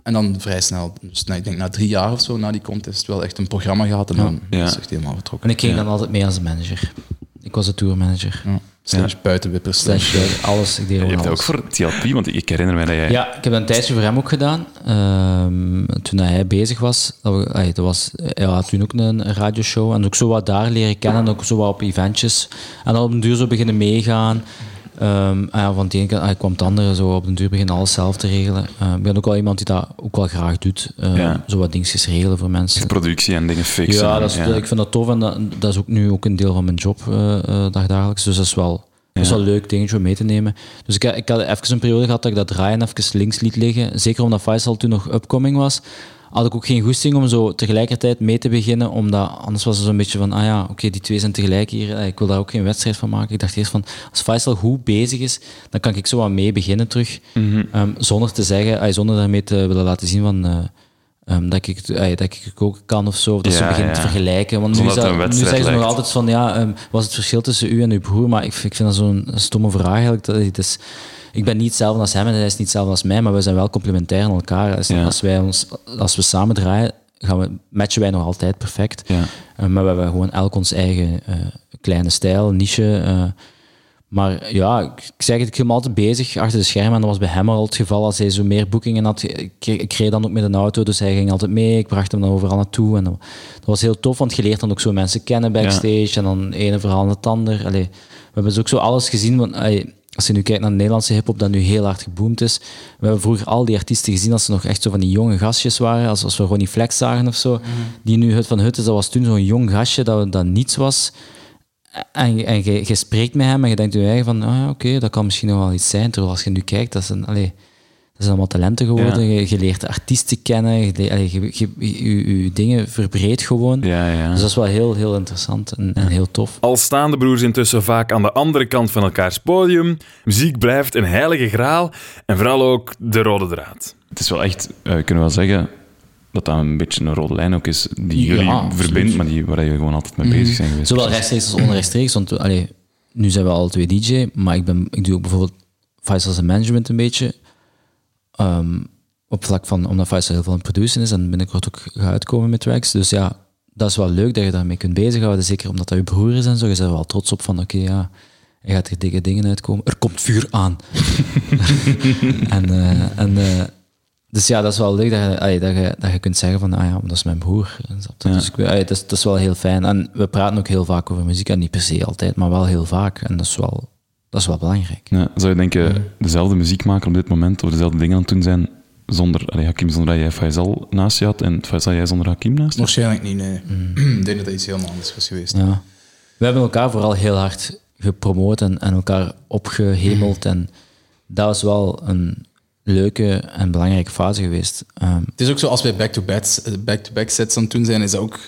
En dan vrij snel, dus nou, ik denk na drie jaar of zo, na die contest, wel echt een programma gehad. En dan Ja. is het echt helemaal vertrokken. En ik ging dan altijd mee als manager. Ik was de tourmanager. Slash buitenwippers. Slash, eh, alles. Ik deed Je hebt ook voor TLP, want ik herinner me dat jij... Ja, ik heb dat een tijdje voor hem ook gedaan. Ehm, toen hij bezig was, dat, we, dat was, hij had toen ook een radioshow. En ook zo wat daar leren kennen, en ook zo wat op eventjes. En dan op een duur zo beginnen meegaan. En ja, van het ene kant ah, kwam het andere, zo op den duur beginnen alles zelf te regelen. Ehm, ik ben ook wel iemand die dat ook wel graag doet. Ehm, Ja. Zo wat dingetjes regelen voor mensen. Productie en dingen fixen. Ja, dat is, ja. ik vind dat tof en dat, dat is ook nu ook een deel van mijn job eh, dagdagelijks. Dus dat is wel, dat is wel een leuk dingetje om mee te nemen. Dus ik, ik had even een periode gehad dat ik dat draaien even links liet liggen. Zeker omdat Faisal toen nog upcoming was. Had ik ook geen goesting om zo tegelijkertijd mee te beginnen, omdat anders was het zo'n beetje van, ah ja, oké, die twee zijn tegelijk hier, eh, ik wil daar ook geen wedstrijd van maken. Ik dacht eerst van, als Faisal goed bezig is, dan kan ik zo wat mee beginnen terug, Ehm, zonder te zeggen, ah, zonder daarmee te willen laten zien van, eh, ehm, dat, ik, het- ah, dat ik het ook kan of zo, of dat ze beginnen ja. te vergelijken. Want nu, dat nu zeggen ze nog altijd van, ja, ehm, wat is het verschil tussen u en uw broer? Maar ik, vind- ik vind dat zo'n stomme vraag eigenlijk. Dat, het is, ik ben niet hetzelfde als hem en hij is niet hetzelfde als mij, maar we zijn wel complementair aan elkaar. Als, Ja. als, wij ons, als we samen draaien, gaan we, matchen wij nog altijd perfect. Ja. Eh, maar we hebben gewoon elk ons eigen eh, kleine stijl, niche. eh. maar ja, ik, zeg het, ik me altijd bezig achter de schermen. En dat was bij hem al het geval. Als hij zo meer boekingen had, ik, kreeg- ik reed dan ook met een auto, dus hij ging altijd mee. Ik bracht hem dan overal naartoe. En dat, dat was heel tof, want je leert dan ook zo mensen kennen backstage. En dan ene verhaal naar het ander. Allee, we hebben dus ook zo alles gezien. Want, allee, als je nu kijkt naar de Nederlandse hip-hop, dat nu heel hard geboomd is. We hebben vroeger al die artiesten gezien als ze nog echt zo van die jonge gastjes waren. Als, als we Ronnie Flex zagen of zo. Die nu Hut van Hut is, dat was toen zo'n jong gastje dat, dat niets was. En, je- en je, je spreekt met hem en je denkt je eigen van, ah, ja, oké, dat kan misschien nog wel iets zijn. Terwijl als je nu kijkt, dat zijn, allee, dat zijn allemaal talenten geworden. Ja. Je, je leert artiesten kennen, je, le- allee, je, je, je, je dingen verbreedt gewoon. Ja, ja. Dus dat is wel heel, heel interessant en, en heel tof. Al staan de broers intussen vaak aan de andere kant van elkaars podium, muziek blijft een heilige graal en vooral ook de rode draad. Het is wel echt, eh, kunnen we wel zeggen, dat dat een beetje een rode lijn ook is die Ja, jullie verbindt, maar die, waar je gewoon altijd mee bezig zijn geweest. Zowel rechtstreeks als onrechtstreeks. Want allee, nu zijn we alle twee DJ, maar ik, ben, ik doe ook bijvoorbeeld Faisal's management een beetje. Ehm, op vlak van, omdat Faisal heel veel aan het produceren is en binnenkort ook gaat uitkomen met tracks. Dus ja, dat is wel leuk dat je daarmee kunt bezighouden. Zeker omdat dat je broer is en zo. Je bent er wel trots op van, oké, ja, er gaat er dikke dingen uitkomen. Er komt vuur aan. en eh, en eh, dus ja, dat is wel leuk dat je, allee, dat je, dat je kunt zeggen van, ah ja, dat is mijn broer. Je? Dus ik, allee, dat, is, dat is wel heel fijn. En we praten ook heel vaak over muziek. En niet per se altijd, maar wel heel vaak. En dat is wel, dat is wel belangrijk. Ja, zou je denken, dezelfde muziek maken op dit moment, of dezelfde dingen aan het doen zijn, zonder allee, Hakim, zonder dat jij Faisal naast je had, en Faisal jij zonder Hakim naast je? Waarschijnlijk niet, nee. ik denk dat dat iets helemaal anders was geweest. Ja. We hebben elkaar vooral heel hard gepromoot en, en elkaar opgehemeld. En dat was wel een leuke en belangrijke fase geweest. Ehm, Het is ook zo, als wij back-to-back back-to-back sets aan het doen zijn, is dat ook...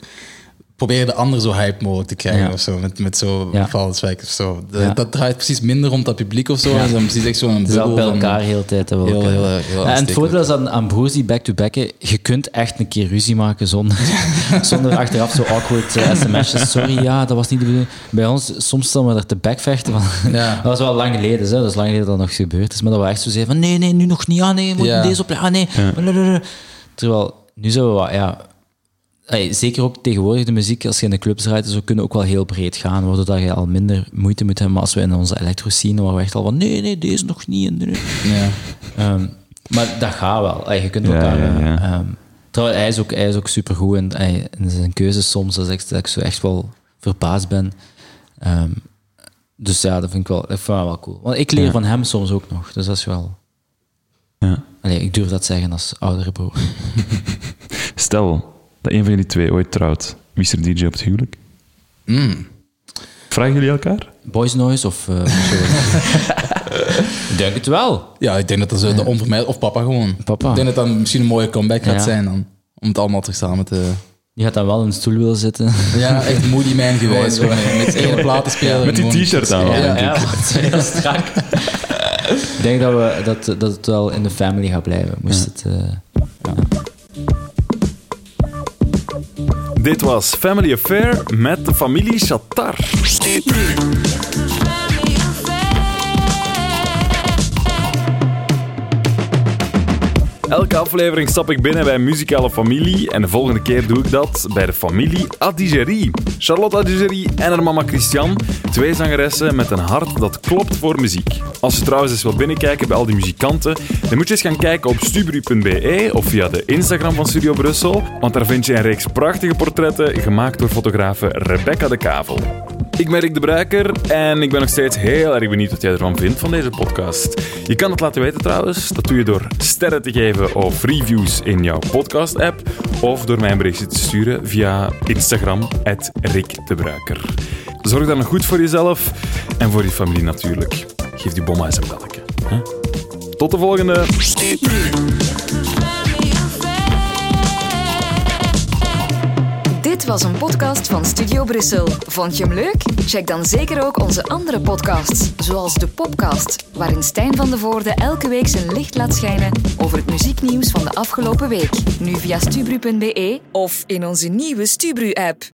Probeer de ander zo hype mogelijk te krijgen Ja. of zo, met, met zo Ja. valswijk of zo. Dat, Ja. dat draait precies minder rond dat publiek of zo. Ja. En dan precies echt zo'n het is wel bubbel bij van- elkaar heel de tijd. Heel, heel, heel en het voordeel is aan, aan broers die back-to-backen, je kunt echt een keer ruzie maken zonder, zonder achteraf zo awkward eh, sms'jes. Sorry, ja, dat was niet de bedoeling. Bij ons, soms staan we er te backvechten. Van. Dat was wel lang geleden, hè. dat is lang geleden dat dat nog gebeurd is. Maar dat we echt zo zeiden van, nee, nee, nu nog niet, ah nee, we moeten deze op, ah nee. Terwijl, nu zijn we wat, ja... ey, zeker ook tegenwoordig de muziek, als je in de clubs draait, zo kunnen ook wel heel breed gaan, waardoor dat je al minder moeite moet hebben. Maar als we in onze electro scene, waren we echt al van, nee, nee, deze nog niet. En, nee. Ja. Ehm, maar dat gaat wel. Ey, je kunt Ja, elkaar... ja, ja. eh, ehm, trouwens, hij is ook, hij is ook supergoed in zijn keuzes soms. Dat, echt, dat ik zo echt wel verbaasd ben. Ehm, dus ja, dat vind ik wel, dat vind ik wel cool. Want ik leer van hem soms ook nog. Dus dat is wel... Ja. Allee, ik durf dat zeggen als oudere broer. Stel dat een van jullie twee ooit trouwt, wie is er DJ op het huwelijk? Mm. Vragen jullie elkaar? Boys Noise of... eh, zo. ik denk het wel. ja, ik denk dat dat zo de onvermijdelijk... Of papa gewoon. Papa. Ik denk dat dat misschien een mooie comeback gaat Ja. zijn dan. Om het allemaal terug samen te... Die gaat dan wel in een stoel willen zitten. Ja, echt Moody Man geweest. Gewoon Gewoon met één platenspeler. Met die t-shirt aan. Ja, ja, dat is heel strak. ik denk dat, we, dat, dat het wel in de family gaat blijven. Moest het... eh, Dit was Family Affair met de familie Shatar. Elke aflevering stap ik binnen bij een muzikale familie en de volgende keer doe ik dat bij de familie Adigerie. Charlotte Adigerie en haar mama Christian, twee zangeressen met een hart dat klopt voor muziek. Als je trouwens eens wilt binnenkijken bij al die muzikanten, dan moet je eens gaan kijken op stubru.be of via de Instagram van Studio Brussel, want daar vind je een reeks prachtige portretten gemaakt door fotografe Rebecca de Kavel. Ik ben Rick de Bruiker en ik ben nog steeds heel erg benieuwd wat jij ervan vindt van deze podcast. Je kan het laten weten trouwens. Dat doe je door sterren te geven of reviews in jouw podcast-app of door mij een berichtje te sturen via Instagram, Rick de Bruiker. Zorg dan goed voor jezelf en voor je familie natuurlijk. Geef die bomma eens een belletje. Tot de volgende! Was een podcast van Studio Brussel. Vond je hem leuk? Check dan zeker ook onze andere podcasts, zoals de Popcast, waarin Stijn van de Voorde elke week zijn licht laat schijnen over het muzieknieuws van de afgelopen week. Nu via stubru.be of in onze nieuwe Stubru-app.